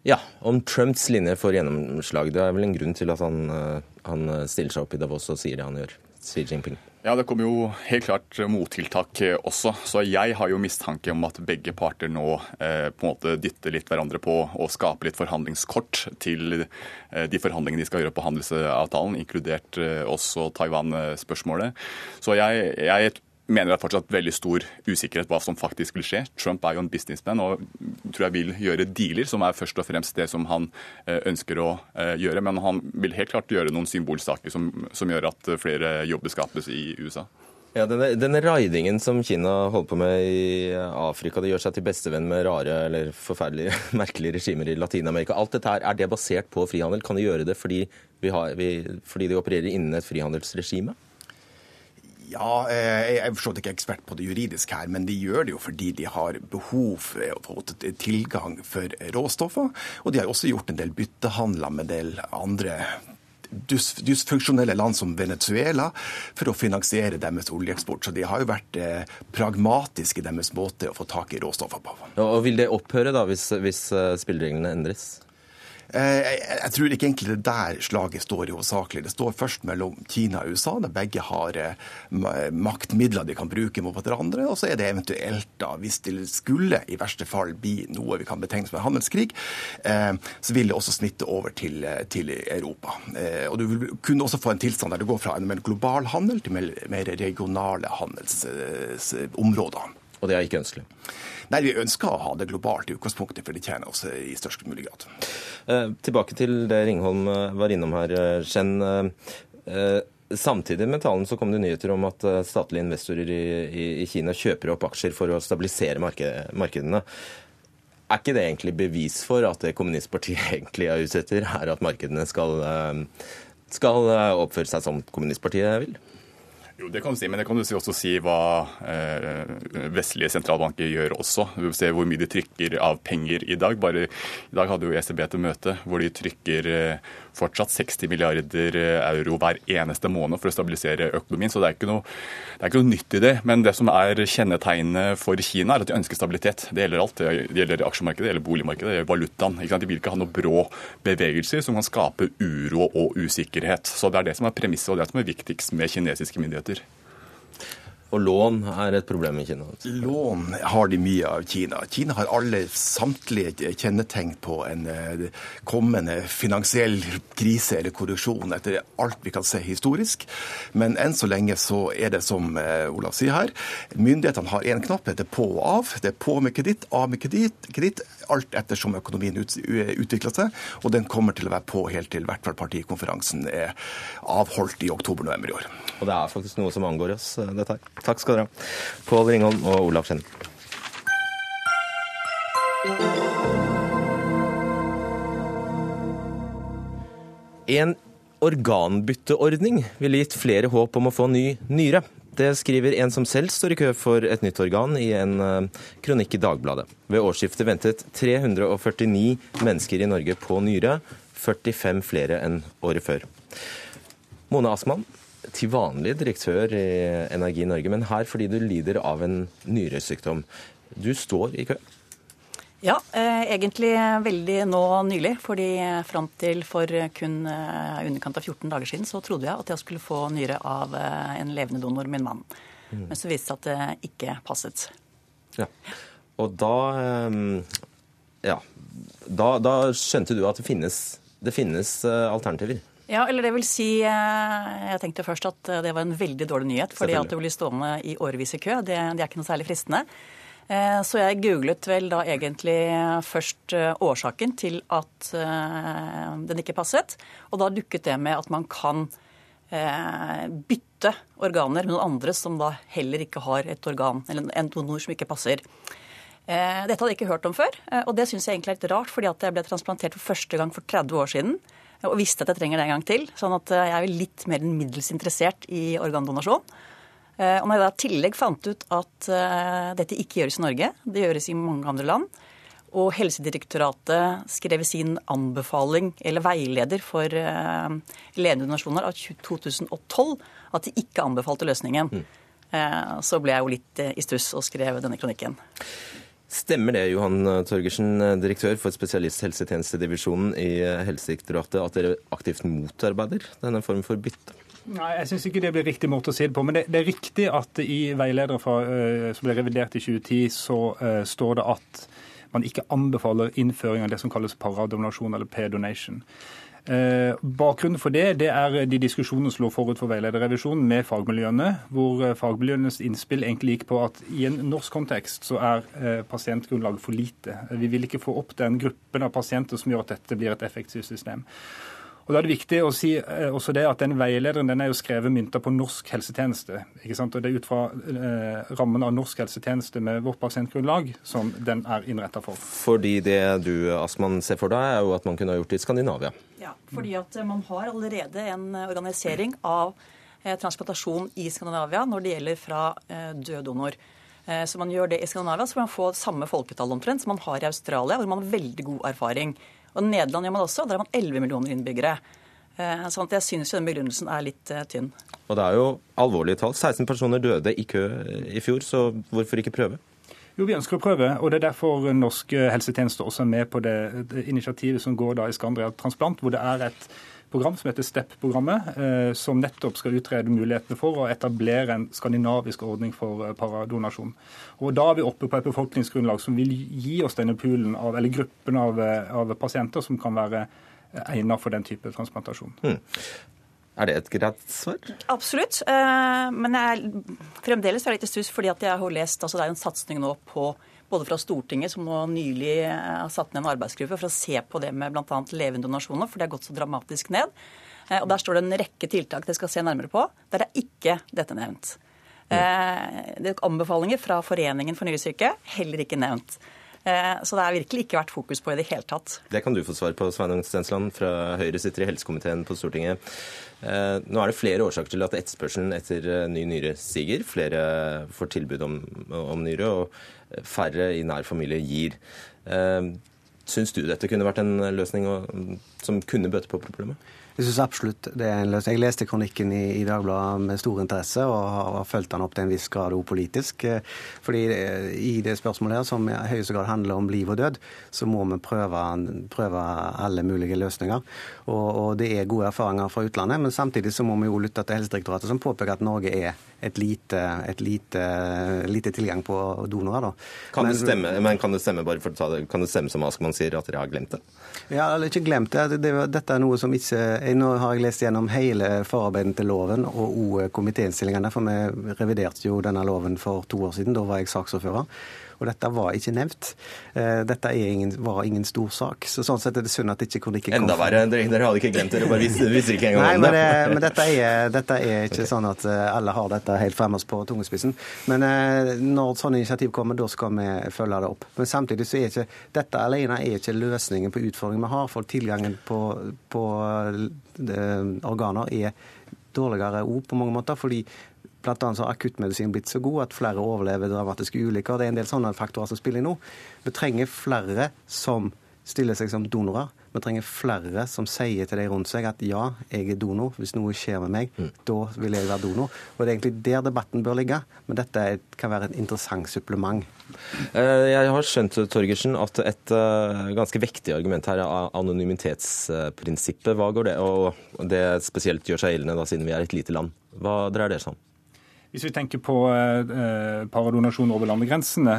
ja, om Trumps linje får gjennomslag. Det er vel en grunn til at han, eh, han stiller seg opp i Davos og sier det han gjør. Xi Jinping. Ja, Det kommer jo helt klart mottiltak også. Så jeg har jo mistanke om at begge parter nå eh, på en måte dytter litt hverandre på og skaper litt forhandlingskort til eh, de forhandlingene de skal gjøre på handelsavtalen, inkludert eh, også Taiwan-spørsmålet. Så jeg, jeg mener det er fortsatt veldig stor usikkerhet på hva som faktisk vil skje. Trump er jo en businessman og tror jeg vil gjøre dealer, som er først og fremst det som han eh, ønsker å eh, gjøre. Men han vil helt klart gjøre noen symbolsaker som, som gjør at flere jobber skapes i USA. Ja, denne, denne raidingen som Kina holder på med i Afrika, det gjør seg til bestevenn med rare eller forferdelige merkelige regimer i Latin-Amerika. Alt dette her, Er det basert på frihandel? Kan de gjøre det fordi, vi har, vi, fordi de opererer innen et frihandelsregime? Ja, eh, Jeg er ikke ekspert på det juridiske her, men de gjør det jo fordi de har behov for å få tilgang for råstoffer. Og de har også gjort en del byttehandler med en del andre dysfunksjonelle land som Venezuela for å finansiere deres oljeeksport. Så de har jo vært eh, pragmatiske i deres måte å få tak i råstoffer på. Og Vil det opphøre da, hvis, hvis eh, spillereglene endres? Eh, jeg tror ikke egentlig det der slaget står i hovedsakelig. Det står først mellom Kina og USA, der begge har eh, maktmidler de kan bruke mot hverandre. Og så er det eventuelt, da, hvis det skulle i verste fall bli noe vi kan betegne som en handelskrig, eh, så vil det også snitte over til, til Europa. Og du vil kunne også få en tilstand der det går fra en mer global handel til mer regionale handelsområder. Og det er ikke ønskelig? Nei, vi ønsker å ha det globalt i utgangspunktet, for det tjener oss i størst mulig grad. Eh, tilbake til det Ringholm eh, var innom her, Chen. Eh, samtidig med talen så kom det nyheter om at statlige investorer i, i, i Kina kjøper opp aksjer for å stabilisere marked, markedene. Er ikke det egentlig bevis for at det kommunistpartiet egentlig er ute etter, er at markedene skal, skal oppføre seg som kommunistpartiet vil? Jo, det kan du si, men det kan du også si hva eh, vestlige sentralbanker gjør også. Du ser hvor mye de trykker av penger i dag. Bare I dag hadde jo ECB et møte hvor de trykker eh, fortsatt 60 milliarder euro hver eneste måned for å stabilisere økonomien. Så det er, ikke noe, det er noe nytt i det. Men det som er kjennetegnet for Kina, er at de ønsker stabilitet. Det gjelder alt. Det gjelder aksjemarkedet, det gjelder boligmarkedet, det gjelder valutaen. De vil ikke ha noen brå bevegelser som kan skape uro og usikkerhet. Så det er det som er premisset og det som er viktigst med kinesiske myndigheter. olacaktır. Og lån er et problem i Kina? Lån har de mye av Kina. Kina har alle samtlige kjennetegn på en eh, kommende finansiell krise eller korrupsjon, etter alt vi kan se historisk. Men enn så lenge så er det som eh, Olav sier her, myndighetene har én knapp, det er på og av. Det er på med kreditt, av med kreditt, alt ettersom økonomien utvikler seg. Og den kommer til å være på helt til hvert fall partikonferansen er avholdt i oktober-november i år. Og det er faktisk noe som angår oss, eh, dette her. Takk skal dere ha. Pål Ringholm og Olav Skjenn. En organbytteordning ville gitt flere håp om å få ny nyre. Det skriver en som selv står i kø for et nytt organ, i en eh, kronikk i Dagbladet. Ved årsskiftet ventet 349 mennesker i Norge på nyre, 45 flere enn året før. Mone Asman, til vanlig direktør i Energi Norge, men her fordi du lider av en nyresykdom. Du står i kø. Ja, eh, egentlig veldig nå nylig. fordi fram til for kun eh, underkant av 14 dager siden så trodde jeg at jeg skulle få nyre av eh, en levende donor, min mann. Mm. Men så viste det seg at det ikke passet. Ja. Og da Ja. Da, da skjønte du at det finnes, det finnes alternativer? Ja, eller det vil si Jeg tenkte først at det var en veldig dårlig nyhet. fordi at du blir stående i årevis i kø, det, det er ikke noe særlig fristende. Så jeg googlet vel da egentlig først årsaken til at den ikke passet. Og da dukket det med at man kan bytte organer med noen andre som da heller ikke har et organ, eller en donor som ikke passer. Dette hadde jeg ikke hørt om før, og det syns jeg egentlig er litt rart, fordi at jeg ble transplantert for første gang for 30 år siden og visste at jeg trenger det en gang til. Sånn at jeg er litt mer enn middels interessert i organdonasjon. Og når jeg da i tillegg fant ut at dette ikke gjøres i Norge, det gjøres i mange andre land, og Helsedirektoratet skrev sin anbefaling, eller veileder for ledende donasjoner av 2012, at de ikke anbefalte løsningen, mm. så ble jeg jo litt i stuss og skrev denne kronikken. Stemmer det, Johan Torgersen, direktør for spesialisthelsetjenestedivisjonen i Helsedirektoratet, at dere aktivt motarbeider denne formen for bytte? Nei, Jeg synes ikke det blir riktig måte å si det på. Men det, det er riktig at i veiledere fra, uh, som ble revidert i 2010, så uh, står det at man ikke anbefaler innføring av det som kalles paradonasjon eller p-donation. Eh, bakgrunnen for det, det er de diskusjonene som lå forut for veilederrevisjonen med fagmiljøene, hvor eh, fagmiljøenes innspill egentlig gikk på at i en norsk kontekst så er eh, pasientgrunnlaget for lite. Vi vil ikke få opp den gruppen av pasienter som gjør at dette blir et effektivt system. Og da er det viktig å si eh, også det at den Veilederen den er jo skrevet mynta på norsk helsetjeneste. ikke sant? Og Det er ut fra eh, rammen av norsk helsetjeneste med vårt pasientgrunnlag som den er innretta for. Fordi det du Asman, ser for deg, er jo at man kunne ha gjort det i Skandinavia? Ja, fordi at man har allerede en organisering av eh, transplantasjon i Skandinavia når det gjelder fra eh, død donor. Eh, så man gjør det i Skandinavia, så får man få samme folketall omtrent som man har i Australia, hvor man har veldig god erfaring. Og Nederland gjør man også, der har man 11 millioner innbyggere. Eh, sånn at jeg synes jo den begrunnelsen er litt eh, tynn. Og det er jo alvorlige tall. 16 personer døde i kø i fjor, så hvorfor ikke prøve? Jo, Vi ønsker å prøve, og det er derfor norsk helsetjeneste også er med på det, det initiativet som går da i Skandria Transplant, hvor det er et program som heter STEP-programmet, eh, som nettopp skal utrede mulighetene for å etablere en skandinavisk ordning for eh, paradonasjon. Og Da er vi oppe på et befolkningsgrunnlag som vil gi oss denne poolen av, eller gruppen av, eh, av pasienter som kan være egnet for den type transplantasjon. Mm. Er det et greit svar? Absolutt. Men jeg, fremdeles er det litt stuss fordi at jeg har lest altså Det er en satsing nå på både fra Stortinget, som nå nylig eh, har satt ned en arbeidsgruppe for å se på det med bl.a. levende donasjoner, for det har gått så dramatisk ned. Eh, og Der står det en rekke tiltak dere skal se nærmere på. Der er ikke dette nevnt. Mm. Det er anbefalinger fra Foreningen for nyresyke, heller ikke nevnt. Så det har virkelig ikke vært fokus på i det hele tatt. Det kan du få svar på, Sveinung Stensland fra Høyre sitter i helsekomiteen på Stortinget. Nå er det flere årsaker til at etterspørselen etter ny nyre stiger. Flere får tilbud om, om nyre, og færre i nær familie gir. Syns du dette kunne vært en løsning som kunne bøte på problemet? Jeg syns absolutt det er en løsning. Jeg leste kronikken i, i Dagbladet med stor interesse, og har, har fulgt den opp til en viss grad òg politisk. Eh, fordi i det spørsmålet her, som i høyeste grad handler om liv og død, så må vi prøve, prøve alle mulige løsninger. Og, og, det er gode erfaringer fra utlandet, men samtidig så må vi jo lytte til Helsedirektoratet, som påpeker at Norge er et lite, et lite, lite tilgang på donorer. Da. Kan, men, det stemme, men kan det stemme bare for å ta det, kan det stemme som Askman sier, at dere har glemt det? Ja, eller ikke glemt det. det, det dette er noe som ikke Nå har jeg lest gjennom hele forarbeidene til loven og òg komitéinnstillingene, for vi reviderte jo denne loven for to år siden. Da var jeg saksordfører. Og dette var ikke nevnt. Eh, dette ingen, var ingen stor sak. Så sånn sett er det synd at ikke kronikken kom. Enda verre. Dere hadde ikke glemt det, dere bare visste, visste ikke engang Nei, om det. Men, men dette, er, dette, er, ikke okay. sånn at eh, alle har dette helt fremmest på tungespissen. Men eh, når sånne initiativ kommer, da skal vi følge det opp. Men samtidig så er ikke dette alene er ikke løsningen på utfordringen vi har. For tilgangen på, på organer er dårligere òg på mange måter. fordi Blant annet så har akuttmedisin blitt så god at flere overlever dramatiske ulykker. Det er en del sånne faktorer som spiller inn nå. Vi trenger flere som stiller seg som donorer. Vi trenger flere som sier til de rundt seg at ja, jeg er donor. Hvis noe skjer med meg, mm. da vil jeg være donor. Og Det er egentlig der debatten bør ligge, men dette kan være et interessant supplement. Eh, jeg har skjønt Torgersen, at et eh, ganske vektig argument her er anonymitetsprinsippet. Hva går det? Og det spesielt gjør seg gjeldende da, siden vi er et lite land. Hva dreier det seg om? Hvis vi tenker på eh, paradonasjon over landegrensene,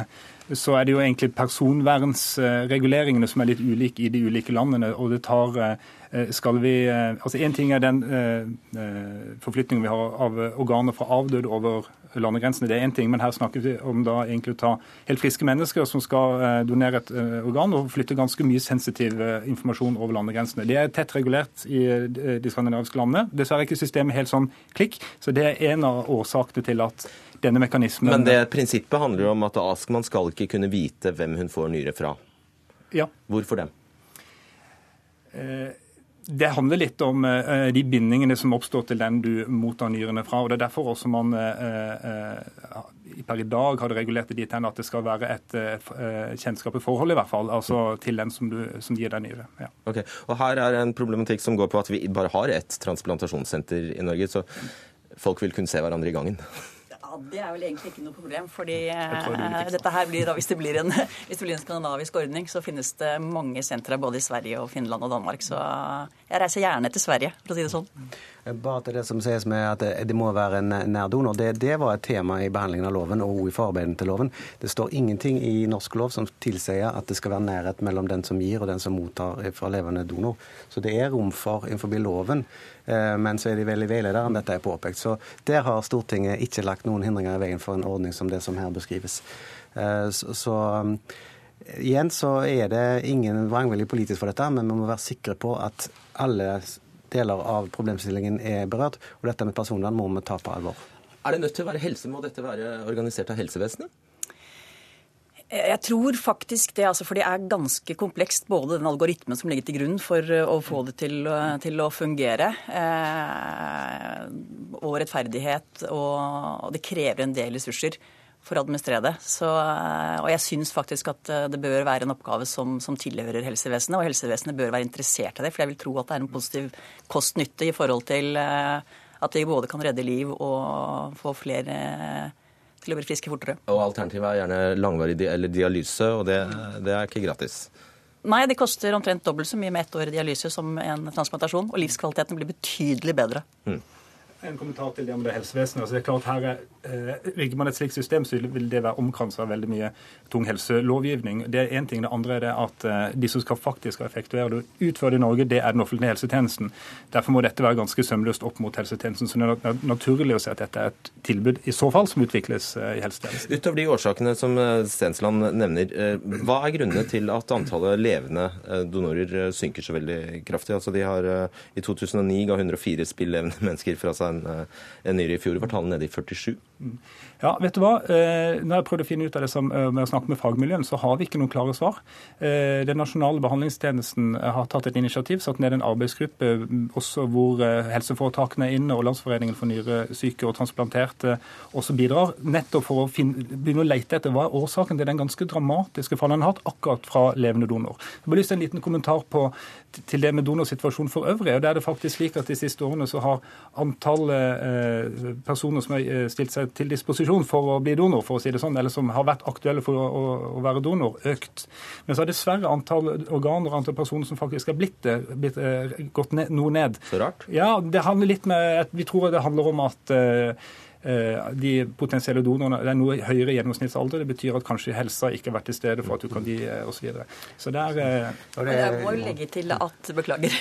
så er det jo egentlig personvernsreguleringene som er litt ulike i de ulike landene. og det tar eh, skal vi, eh, altså Én ting er den eh, forflytningen vi har av organer fra avdøde over landegrensene. Det er én ting, men her snakker vi om da egentlig å ta helt friske mennesker som skal donere et organ, og flytte ganske mye sensitiv informasjon over landegrensene. Det er tett regulert i de skandinaviske landene. Dessverre er ikke systemet helt sånn klikk, så det er en av årsakene til at denne mekanismen Men det prinsippet handler jo om at Askman skal ikke kunne vite hvem hun får nyre fra. Ja. Hvorfor det? Det handler litt om uh, de bindingene som oppstår til den du mottar nyrene fra. og Det er derfor også man uh, per i dag har det regulert det dit hen at det skal være et kjennskap i forhold, i hvert fall, altså til den som, du, som gir deg nyre. Ja. Okay. Og Her er en problematikk som går på at vi bare har ett transplantasjonssenter i Norge. så folk vil kunne se hverandre i gangen. Det er vel egentlig ikke noe problem. fordi det dette her blir da, hvis det blir, en, hvis det blir en skandinavisk ordning, så finnes det mange sentre både i Sverige og Finland og Danmark. Så jeg reiser gjerne til Sverige, for å si det sånn. Bare til det som sies med at det må være en nær donor. Det, det var et tema i behandlingen av loven og i forarbeidene til loven. Det står ingenting i norsk lov som tilsier at det skal være nærhet mellom den som gir og den som mottar fra levende donor. Så det er rom for innenfor loven. Eh, men så er de veldig veilederen dette er påpekt. Så der har Stortinget ikke lagt noen hindringer i veien for en ordning som det som her beskrives. Eh, så igjen så er det ingen vrangvilje politisk for dette, men vi må være sikre på at alle deler av problemstillingen er berørt. Og dette med personvern må vi ta på alvor. Er det nødt til å være helse? Må dette være organisert av helsevesenet? Jeg tror faktisk det, altså, for det er ganske komplekst, både den algoritmen som ligger til grunn for eh, å få det til, eh, til å fungere, eh, og rettferdighet. Og, og, det krever en del ressurser for å administrere det. Så, eh, og jeg syns faktisk at eh, det bør være en oppgave som, som, tilhører helsevesenet, og helsevesenet bør være interessert i det. For jeg vil tro at det er en positiv kost-nytte i forhold til eh, at vi både kan redde liv og få flere til å bli friske fortere. Og alternativet er gjerne langvarig eller dialyse, og det, det er ikke gratis? Nei, det koster omtrent dobbelt så mye med ett år dialyse som en transplantasjon. Og livskvaliteten blir betydelig bedre. Mm. En kommentar til det om det helsevesenet. Altså det er klart her er, eh, Rigger man et slikt system, så vil det være omkranset av veldig mye tung helselovgivning. Det er én ting. Det andre er det at eh, de som skal faktisk effektuere det og utføre det i Norge, det er den offentlige helsetjenesten. Derfor må dette være ganske sømløst opp mot helsetjenesten. Så det er naturlig å se at dette er et tilbud i så fall som utvikles eh, i helsetjenesten. Utover de årsakene som eh, Stensland nevner, eh, hva er grunnene til at antallet levende eh, donorer synker så veldig kraftig? Altså de har I 2009 ga 104 spillevende mennesker fra seg en, en nyere. I fjor var tallet nede i 47. Ja, vet du hva? Eh, når jeg prøvde å finne ut av det som, eh, med å snakke med fagmiljøene, så har vi ikke noen klare svar. Eh, den nasjonale behandlingstjenesten har tatt et initiativ, satt ned en arbeidsgruppe også hvor helseforetakene er inne, og Landsforeningen for nyresyke og transplanterte også bidrar, nettopp for å finne, begynne å lete etter hva er årsaken til den ganske dramatiske fallet han har hatt akkurat fra levende donor. Jeg har lyst til en liten kommentar på, til det med donorsituasjonen for øvrig. og det er det faktisk slik at De siste årene så har antallet personer som har stilt seg til disposisjon for å bli donor, for å si det sånn, eller som har vært aktuelle for å, å, å være donor, økt. Men så har dessverre antall organer og antall personer som faktisk har blitt det, blitt, uh, gått ned, noe ned. Så rart. Ja, det handler litt med, Vi tror det handler om at de potensielle donorene det er noe høyere gjennomsnittsalder. Det betyr at kanskje helsa ikke har vært til stede for at du kan gi osv. Så, så det er og det, Jeg må jo legge til at beklager,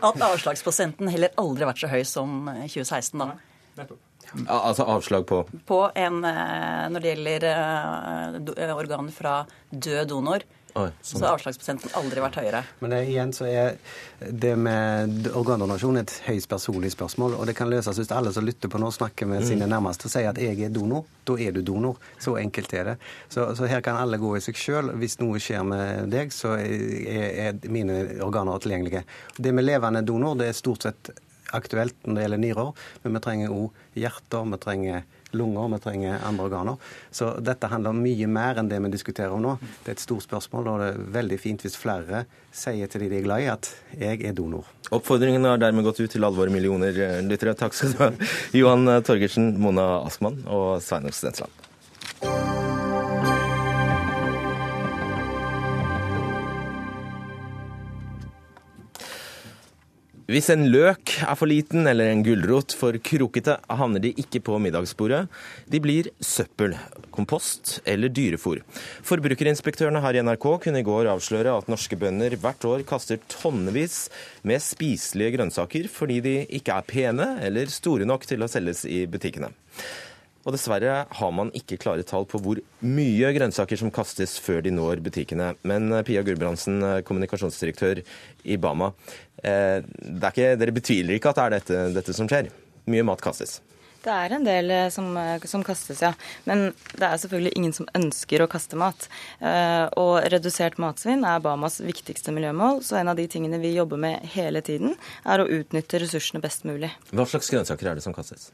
at avslagsprosenten heller aldri har vært så høy som 2016. da. Nettopp. Altså avslag på? På en eh, Når det gjelder organ fra død donor. Oi, sånn. Så har avslagsprosenten aldri vært høyere. Men det, igjen så er det med organdonasjon et høyst personlig spørsmål. Og det kan løses hvis alle som lytter på nå, snakker med mm. sine nærmeste og sier at jeg er donor. Da er du donor. Så enkelt er det. Så, så her kan alle gå i seg sjøl. Hvis noe skjer med deg, så er, er mine organer tilgjengelige. Det med levende donor det er stort sett aktuelt når det gjelder nyrer, men vi trenger òg hjerter, vi trenger lunger, vi trenger andre organer. Så dette handler om mye mer enn det vi diskuterer om nå. Det er et stort spørsmål, og det er veldig fint hvis flere sier til de de er glad i, at jeg er donor. Oppfordringen har dermed gått ut til alle våre millioner eh, lyttere. Takk skal du ha, Johan Torgersen, Mona Askmann og Sveinung Stensland. Hvis en løk er for liten eller en gulrot for krokete, havner de ikke på middagsbordet. De blir søppel, kompost eller dyrefôr. Forbrukerinspektørene her i NRK kunne i går avsløre at norske bønder hvert år kaster tonnevis med spiselige grønnsaker fordi de ikke er pene eller store nok til å selges i butikkene. Og dessverre har man ikke klare tall på hvor mye grønnsaker som kastes før de når butikkene. Men eh, Pia Gulbrandsen, eh, kommunikasjonsdirektør i Bama, eh, ikke, dere betviler ikke at det er dette, dette som skjer? Mye mat kastes? Det er en del som, som, kastes, ja. Men det er selvfølgelig ingen som ønsker å kaste mat. Og redusert matsvinn er Bamas viktigste miljømål, så en av de tingene vi jobber med hele tiden, er å utnytte ressursene best mulig. Hva slags grønnsaker er det som kastes?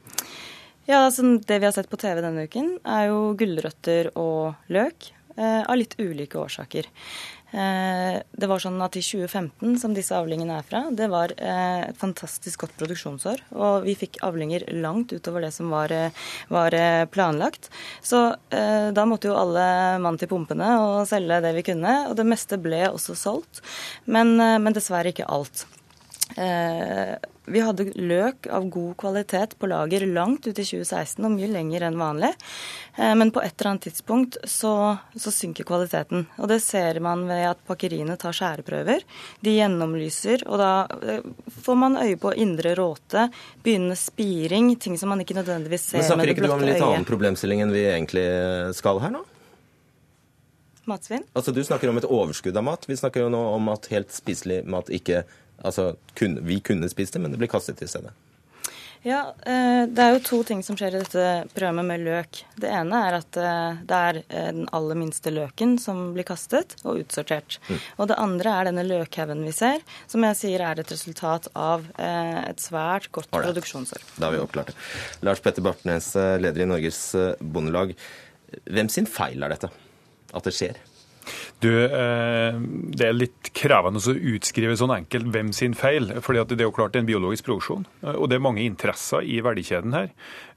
Ja, altså, Det vi har sett på TV denne uken, er jo gulrøtter og løk. Eh, av litt ulike årsaker. Eh, det var sånn at I 2015, som disse avlingene er fra, det var eh, et fantastisk godt produksjonsår. Og vi fikk avlinger langt utover det som var, eh, var eh, planlagt. Så eh, da måtte jo alle mann til pumpene og selge det vi kunne. Og det meste ble også solgt, men, men dessverre ikke alt. Eh, vi hadde løk av god kvalitet på lager langt ut i 2016, og mye lenger enn vanlig. Eh, men på et eller annet tidspunkt så, så, synker kvaliteten. Og det ser man ved at pakkeriene tar skjæreprøver. De gjennomlyser, og da eh, får man øye på indre råte, begynnende spiring, ting som man ikke nødvendigvis ser med det blotte øyet. Men snakker ikke du om litt annen problemstilling enn vi egentlig skal her nå? Matsvinn? Altså Du snakker om et overskudd av mat. Vi snakker jo nå om at helt spiselig mat ikke Altså, vi kunne spist det, men det blir kastet i stedet. Ja, eh, Det er jo to ting som skjer i dette programmet med løk. Det ene er at eh, det er eh, den aller minste løken som blir kastet og utsortert. Mm. Og det andre er denne løkhaugen vi ser, som jeg sier er et resultat av et svært godt right. produksjonsår. Da har vi oppklart det. Lars Petter Bartnes, leder i Norges Bondelag. Hvem sin feil er dette? At det skjer? Du, eh, Det er litt krevende å utskrive sånn enkelt hvem sin feil. fordi Det er jo klart det er en biologisk produksjon, eh, og det er mange interesser i verdikjeden her.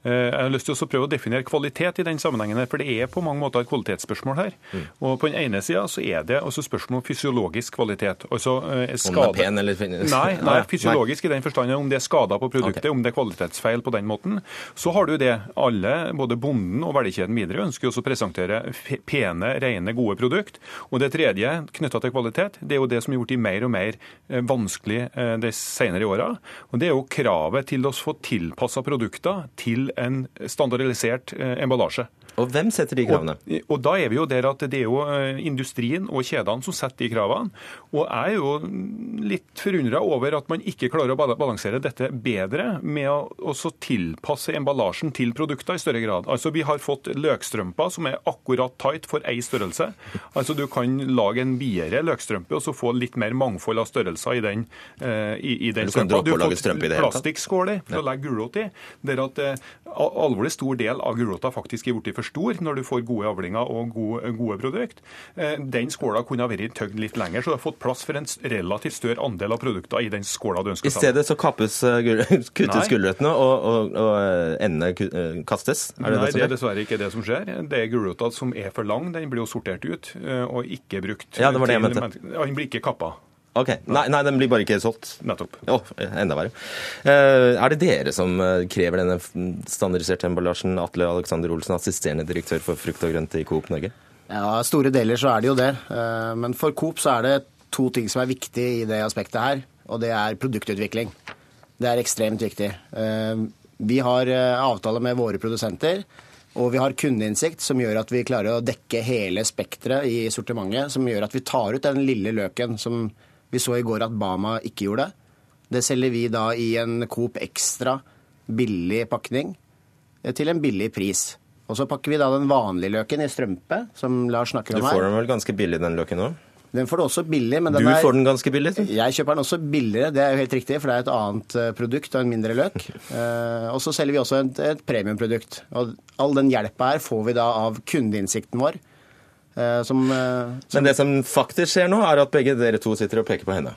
Eh, jeg har lyst til å prøve å definere kvalitet i den sammenhengen, her, for det er på mange måter et kvalitetsspørsmål her. Mm. Og På den ene sida så er det også spørsmål om fysiologisk kvalitet. Altså, skade... Om det er pen eller finnes? Nei, nei, fysiologisk i den forstand om det er skader på produktet, okay. om det er kvalitetsfeil på den måten. Så har du det. Alle, både bonden og verdikjeden videre, ønsker også å presentere pene, rene, gode produkt. Og det tredje knytta til kvalitet, det er jo det som har gjort de mer og mer eh, vanskelig eh, de senere åra. Og det er jo kravet til å få tilpassa produkter til en standardisert eh, emballasje. Og hvem setter de kravene? Og, og da er vi jo der at det er jo eh, industrien og kjedene som setter de kravene. Og jeg er jo litt forundra over at man ikke klarer å balansere dette bedre med å også tilpasse emballasjen til produkter i større grad. Altså Vi har fått løkstrømper som er akkurat tight for én størrelse. Altså Du kan lage en videre løkstrømpe og så få litt mer mangfold av størrelser i den, uh, i, i den du det hele tatt. Plastikkskåler for å legge gulrot i. Der at uh, alvorlig stor del av gulrota faktisk er blitt for stor når du får gode avlinger og gode, gode produkt. Uh, den skåla kunne ha vært tøgd litt lenger, så du har fått plass for en relativt større andel av produkter i den skåla du ønsker. I stedet så kappes, kuttes gulrøttene og, og, og endene kastes? Er det Nei, det, det er dessverre ikke det som skjer. Det er gulrota som er for lang, den blir jo sortert ut og ikke brukt. Ja, det var det jeg mente. Den blir ikke kappa. Ok, nei, nei, den blir bare ikke solgt? Nettopp. Jo, enda verre. Uh, er det dere som eh, krever denne standardiserte emballasjen? Atle Alexander Olsen, assisterende direktør for frukt og grønt i Coop Norge? Ja, store deler så er det jo det. Uh, men for Coop så er det to ting som er viktig i det aspektet her, og det er produktutvikling. Det er ekstremt viktig. Vi har avtale med våre produsenter. Og vi har kundeinnsikt som gjør at vi klarer å dekke hele spekteret i sortimentet. Som gjør at vi tar ut den lille løken som vi så i går at Bama ikke gjorde. Det Det selger vi da i en Coop Extra billig pakning eh, til en billig pris. Og så pakker vi da den vanlige løken i strømpe, som Lars snakker om her. Du får den vel ganske billig, den løken òg? Den får du også billig. men den Du er, får den ganske billig? Jeg kjøper den også billigere, det er jo helt riktig, for det er et annet eh, produkt og en mindre løk. Eh, og så selger vi også et, et premiumprodukt. Og all den hjelpa her får vi da av kundeinnsikten vår. Eh, som, eh, som... Men det som faktisk skjer nå, er at begge dere to sitter og peker på henne?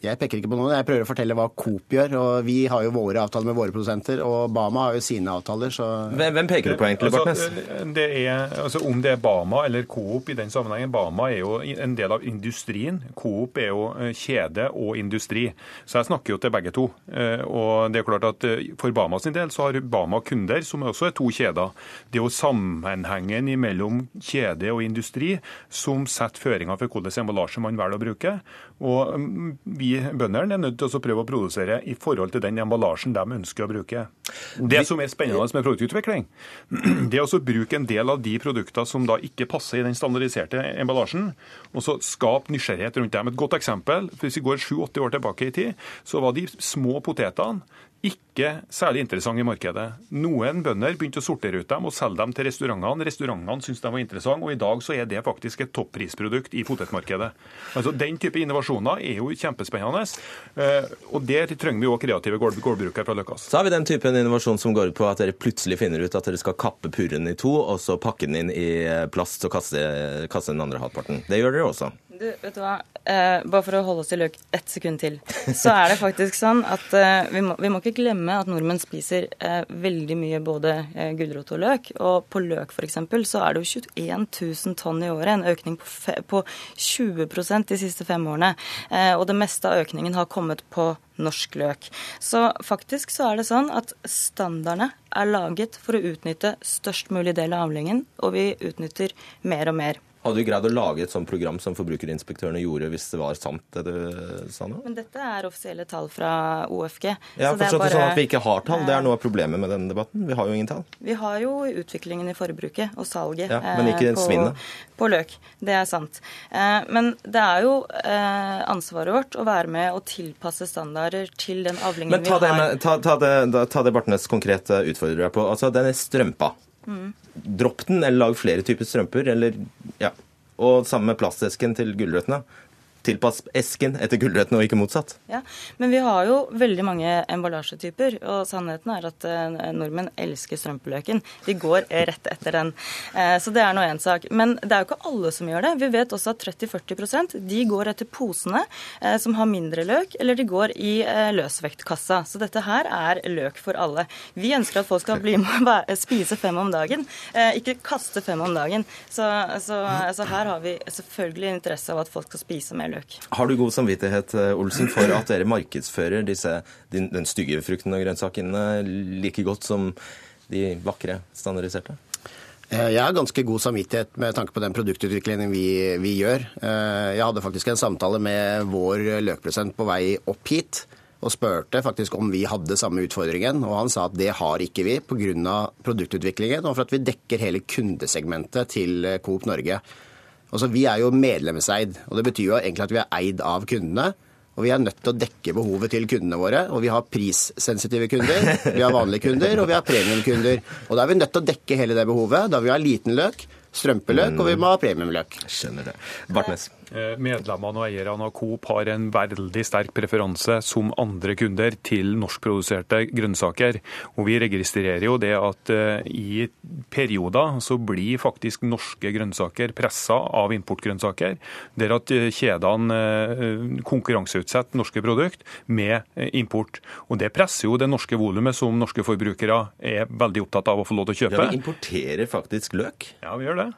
Jeg peker ikke på noen, jeg prøver å fortelle hva Coop gjør. og Vi har jo våre avtaler med våre produsenter, og Bama har jo sine avtaler. så... Hvem, hvem peker du på egentlig, Bartnes? Altså, er, altså, om det er Bama eller Coop i den sammenhengen. Bama er jo en del av industrien. Coop er jo eh, kjede og industri. Så jeg snakker jo til begge to. Eh, og det er klart at eh, For Bama sin del så har Bama kunder, som også er to kjeder. Det er jo sammenhengen mellom kjede og industri som setter føringer for hvilken emballasje man velger å bruke. Og mm, vi bøndene er nødt til å prøve å produsere i forhold til den emballasjen de ønsker å bruke. Det som er spennende med produktutvikling, det er å bruke en del av de produktene som da ikke passer i den standardiserte emballasjen, og så skape nysgjerrighet rundt dem. Et godt eksempel, hvis vi går sju-åtte år tilbake i tid, så var de små potetene ikke særlig interessante i markedet. Noen bønder begynte å sortere ut dem og selge dem til restaurantene. Restaurantene syntes de var interessante, og i dag så er det faktisk et topprisprodukt i potetmarkedet. Altså Den type innovasjoner er jo kjempespennende, eh, og der trenger vi òg kreative gårdbrukere fra Løkkas. Så har vi den typen innovasjon som går ut på at dere plutselig finner ut at dere skal kappe purren i to, og så pakke den inn i plast og kaste, kaste den andre halvparten. Det gjør dere også. Du, vet du hva? Eh, bare for å holde oss i løk ett sekund til, så er det faktisk sånn at eh, vi, må, vi, må, ikke glemme at nordmenn spiser eh, veldig mye både eh, gulrot og løk. Og på løk f.eks. så er det jo 21 000 tonn i året, en økning på, fe, på 20% de siste fem årene. Eh, og det meste av økningen har kommet på norsk løk. Så faktisk så er det sånn at standardene er laget for å utnytte størst mulig del av avlingen, og vi utnytter mer og mer. Hadde du greid å lage et sånt program som forbrukerinspektørene gjorde, hvis det var sant det du sa nå? Men dette er offisielle tall fra OFG. Forstått det, bare... sånn at vi ikke har tall. Det er noe av problemet med denne debatten. Vi har jo ingen tall. Vi har jo utviklingen i forbruket og salget ja, men ikke eh, på, svinnet. på løk. Det er sant. Eh, men det er jo eh, ansvaret vårt å være med og tilpasse standarder til den avlingen men ta vi har. Men ta, ta, det, ta det Bartnes konkret utfordrer deg på. Altså den er strømpa. Mm. Dropp den, eller lag flere typer strømper. eller ja. Og sammen med plastesken til gulrøttene tilpass esken etter gulrøttene, og ikke motsatt. Ja, Men vi har jo veldig mange emballasjetyper, og sannheten er at eh, nordmenn elsker strømpeløken. De går rett etter den. Eh, så det er nå én sak. Men det er jo ikke alle som gjør det. Vi vet også at 30-40% de går etter posene eh, som har mindre løk, eller de går i løsvektkassa. Så dette her er løk for alle. Vi ønsker at folk skal bli med å spise fem om dagen, ikke kaste fem om dagen. Så, så, så her har vi selvfølgelig interesse av at folk skal spise mer løk. Har du god samvittighet eh, Olsen, for at dere markedsfører disse, den stygge frukten og grønnsakene like godt som de vakre, standardiserte? Eh, jeg har ganske god samvittighet med tanke på den produktutviklingen vi, vi gjør. Eh, jeg hadde faktisk en samtale med vår løkpresent på vei opp hit. og spurte faktisk om vi hadde samme utfordringen. Og han sa at det har ikke vi pga. produktutviklingen og for at vi dekker hele kundesegmentet til Coop Norge. Altså, Vi er jo medlemseid, og det betyr jo egentlig at vi er eid av kundene. Og vi er nødt til å dekke behovet til kundene våre. Og vi har prissensitive kunder, vi har vanlige kunder, og vi har premiumkunder. Og da er vi nødt til å dekke hele det behovet. Da vi har liten løk, strømpeløk, og vi må ha premiumløk. Skjønner det. Bartnes. Eh, medlemmene og eierne av Coop har en veldig sterk preferanse som andre kunder til norskproduserte grønnsaker. Og vi registrerer jo det at eh, i perioder så blir faktisk norske grønnsaker pressa av importgrønnsaker. Der at eh, kjedene konkurranseutsetter norske produkt med import. Og det presser jo det norske volumet som norske forbrukere er veldig opptatt av å få lov til å kjøpe. Ja, Vi importerer faktisk løk. Ja, vi gjør det.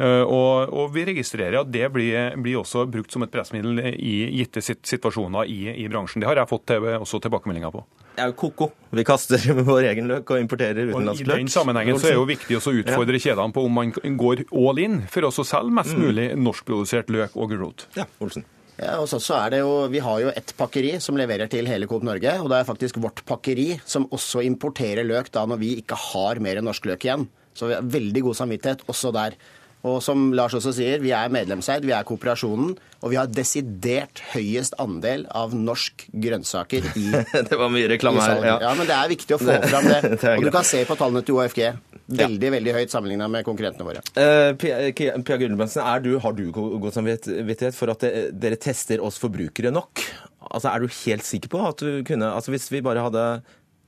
Eh, og, og, vi registrerer at det blir, blir, også brukt som et pressmiddel i gitte situasjoner i, i bransjen. Det har jeg fått til, også tilbakemeldinger på. Det er jo ko-ko. Vi kaster vår egen løk og importerer utenlandsk løk. I den sammenhengen så er det jo viktig å utfordre ja. kjedene på om man går all in for å selge mest mm. mulig norskprodusert løk og gulrot. Ja, Olsen. Ja, og så, er det jo, Vi har jo ett pakkeri som leverer til hele Coop Norge. og Det er faktisk vårt pakkeri som også importerer løk da når vi ikke har mer norsk løk igjen. Så vi har veldig god samvittighet også der. Og som Lars også sier, vi er medlemseid, vi er kooperasjonen, og vi har desidert høyest andel av norsk grønnsaker i Det var mye reklame her. Ja. ja, men det er viktig å få fram det. og du kan se på tallene til OFG. Veldig ja. veldig høyt sammenligna med konkurrentene våre. Uh, Pia Gulbrandsen, har du god samvittighet for at dere tester oss forbrukere nok? Altså, Er du helt sikker på at du kunne altså Hvis vi bare hadde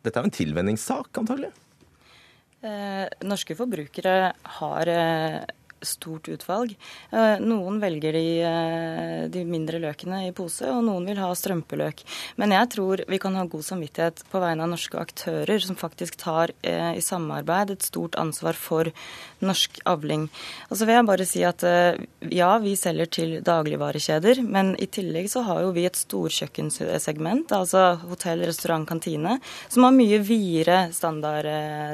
Dette er jo en tilvenningssak, antagelig? Uh, norske forbrukere har eh, stort utvalg. Eh, noen velger de, eh, de, mindre løkene i pose, og noen vil ha strømpeløk. Men jeg tror vi kan ha god samvittighet på vegne av norske aktører som faktisk tar eh, i samarbeid et stort ansvar for norsk avling. Og så vil jeg bare si at ja, vi selger til dagligvarekjeder, men i tillegg så har jo vi et storkjøkkensegment, altså hotell, restaurant, kantine, som har mye videre standard,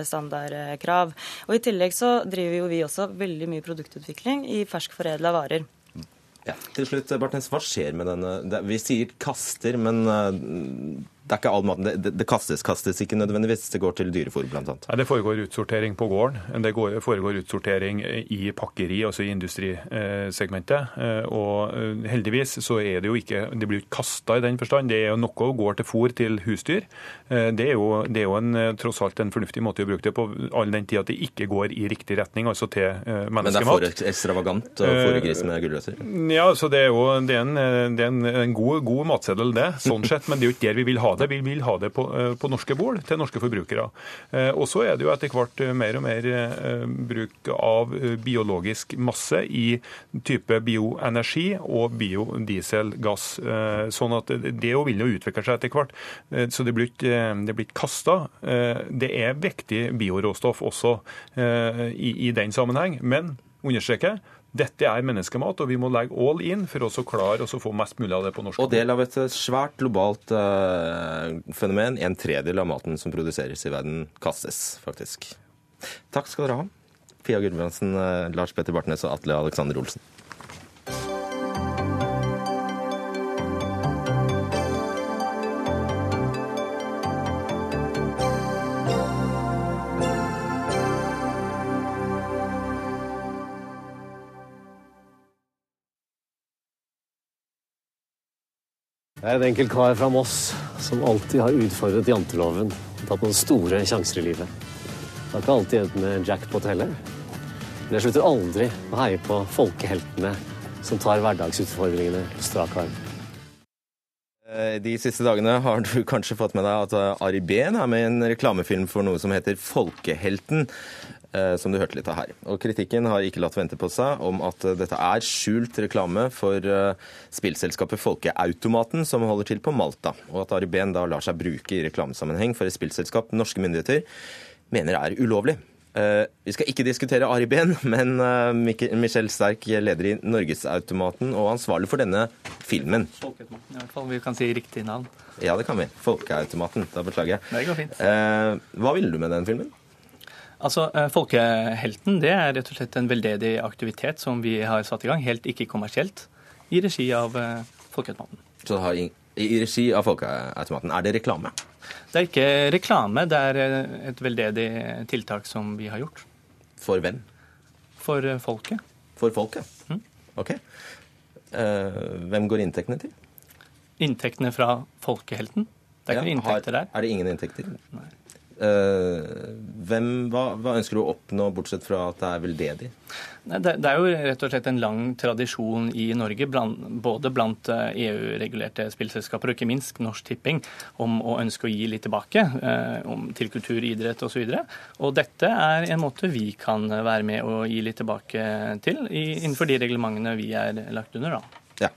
standardkrav. Og i tillegg så driver jo vi også veldig mye produksjon produktutvikling i ferskforedla varer. Ja, til slutt, Bartnes, hva skjer med denne Vi sier kaster, men eh, det er ikke all maten. Det, det, kastes, kastes ikke nødvendigvis. Det går til dyrefòr, bl.a. Nei, det foregår utsortering på gården. Det går, foregår utsortering i pakkeri, altså i industrisegmentet. Eh, og eh, heldigvis så er det jo ikke Det blir ikke kasta i den forstand. Det er jo noe går til fôr til husdyr. Eh, det er jo, det er jo en, tross alt en fornuftig måte å bruke det på, all den tid at det ikke går i riktig retning, altså til menneskemat. Men det er for ekstravagant å fôre gris med gulrøtter? Ja, så det er jo det er en, det er en, en god, god matseddel, det, sånn sett. Men det er jo ikke der vi vil ha det det. Vi vil ha det på, eh, på norske bål til norske forbrukere. Eh, og så er det jo etter hvert eh, mer og mer bruk av biologisk masse i type bioenergi og biodieselgass. Sånn at det vil jo utvikle seg etter hvert. Så det blir ikke, det ikke kasta. Det er viktig bioråstoff også i, i den sammenheng. Men understreker dette er menneskemat, og vi må legge all in for å klare å få mest mulig av det på norsk. Og del av et svært globalt uh, fenomen. En tredjedel av maten som produseres i verden, kastes faktisk. Takk skal dere ha. Pia Gulbrandsen, uh, Lars Petter Bartnes og Atle Alexander Olsen. Jeg er en enkel kar fra Moss som alltid har utfordret janteloven. Tatt noen store sjanser i livet. Det har ikke alltid endt med jackpot heller. Men jeg slutter aldri å heie på folkeheltene som tar hverdagsutfordringene på strak arm. Eh, de siste dagene har du kanskje fått med deg at eh, Ari Behn er med i en reklamefilm for noe som heter Folkehelten. Eh, som du hørte litt av her. Og Kritikken har ikke latt vente på seg om at eh, dette er skjult reklame for eh, spillselskapet Folkeautomaten, som holder til på Malta, og at Ari Behn da lar seg bruke i reklamesammenheng for et spillselskap norske myndigheter mener er ulovlig. Vi skal ikke diskutere Ari Behn, men Michel Sterk, leder i Norgesautomaten og ansvarlig for denne filmen. Folkeautomaten, i hvert fall. Vi kan si riktig navn. Ja, det kan vi. Folkeautomaten. Da beklager jeg. Det går fint. Hva ville du med den filmen? Altså, eh, Folkehelten det er rett og slett en veldedig aktivitet som vi har satt i gang, helt ikke kommersielt, i regi av eh, Folkeautomaten. Så det har I regi av Folkeautomaten. Er det reklame? Det er ikke reklame, det er eh, et veldedig tiltak som vi har gjort. For hvem? For folket. For folket? Mm. OK. Hvem går inntektene til? Inntektene fra folkehelten. Det er ikke noen inntekter der. Er det ingen inntekter? Nei. Eh, hvem, hva, hva ønsker du å oppnå, bortsett fra at det er veldedig? Det, det er jo rett og slett en lang tradisjon i Norge, bland, både blant eh, EU-regulerte spillselskaper og ikke minst Norsk Tipping, om å ønske å gi litt tilbake eh, om, til kultur, idrett osv. Og, så og dette er en måte vi kan være med å gi litt tilbake til, i, innenfor de reglementene vi er lagt under. da. Ja.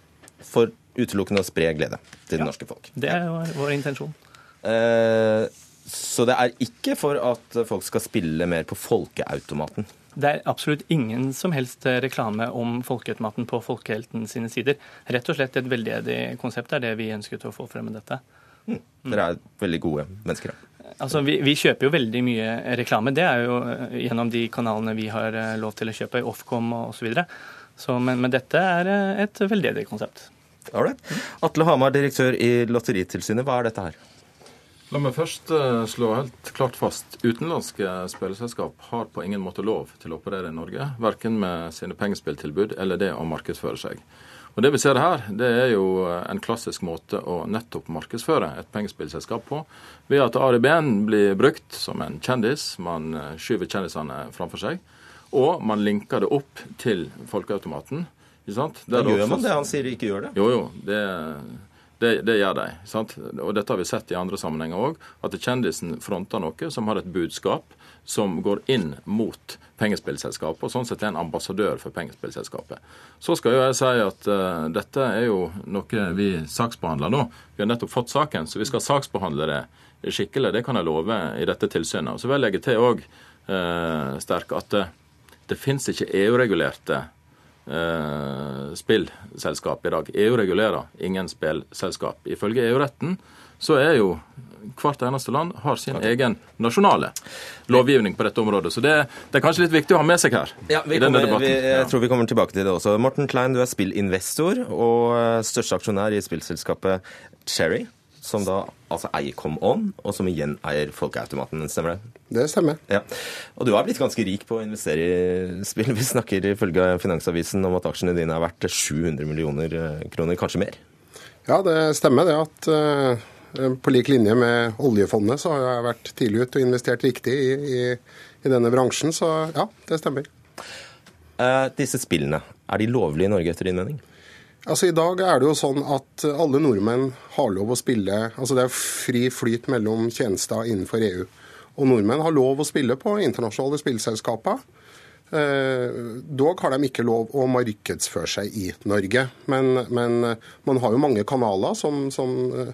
For utelukkende å spre glede til det norske folk. Det er vår, vår intensjon. Eh, så det er ikke for at folk skal spille mer på folkeautomaten? Det er absolutt ingen som helst reklame om folkeautomaten på Folkehelten sine sider. Rett og slett et veldedig konsept er det vi ønsket å få frem med dette. Dere er veldig gode mennesker. da. Altså, vi, vi kjøper jo veldig mye reklame. Det er jo eh, gjennom de kanalene vi har eh, lov til å kjøpe, i Ofcom osv. Men, men dette er eh, et veldedig konsept. Alright. Atle Hamar, direktør i Lotteritilsynet, hva er dette her? La meg først eh, slå helt klart fast. Utenlandske spilleselskap har på ingen måte lov til å operere i Norge, verken med sine pengespilltilbud eller det å markedsføre seg. Og Det vi ser her, det er jo en klassisk måte å nettopp markedsføre et pengespillselskap på, ved at ARB-en blir brukt som en kjendis. Man eh, skyver kjendisene framfor seg, og man linker det opp til folkeautomaten. Ikke sant? Der det gjør man det han sier ikke gjør det. jo, jo. Det, det, det gjør de. Sant? Og dette har vi sett i andre sammenhenger òg. At kjendisen fronter noe som har et budskap som går inn mot pengespillselskapet, og sånn sett er en ambassadør for pengespillselskapet. Så skal jo jeg si at uh, dette er jo noe vi saksbehandler nå. Vi har nettopp fått saken, så vi skal saksbehandle det skikkelig. Det kan jeg love i dette tilsynet. Og så vil jeg legge til òg, uh, sterk, at det, det finnes ikke EU-regulerte eh, spillselskap i dag. EU regulerer ingen spillselskap. Ifølge EU-retten så er jo hvert eneste land har sin egen nasjonale lovgivning på dette området. Så det, det er kanskje litt viktig å ha med seg her Ja, vi i denne kommer, debatten. vi, jeg tror vi kommer tilbake til det også. Morten Klein, du er spillinvestor og eh, største aksjonær i spillselskapet Cherry, som da altså eier Come On, og som igjen eier Folkeautomaten. Stemmer det? Det stemmer. Ja. Og du har blitt ganske rik på å investere i spill. Vi snakker ifølge Finansavisen om at aksjene dine er verdt 700 millioner eh, kroner, kanskje mer. Ja, det stemmer det at eh, på lik linje med oljefondet så har jeg vært tidlig ute og investert riktig i, i, i denne bransjen. Så ja, det stemmer. Uh, disse spillene, er de lovlige i Norge etter din mening? Altså I dag er det jo sånn at alle nordmenn har lov å spille altså Det er fri flyt mellom tjenester innenfor EU. Og nordmenn har lov å spille på internasjonale spillselskaper. Eh, dog har de ikke lov å markedsføre seg i Norge. Men, men eh, man har jo mange kanaler, som, som eh,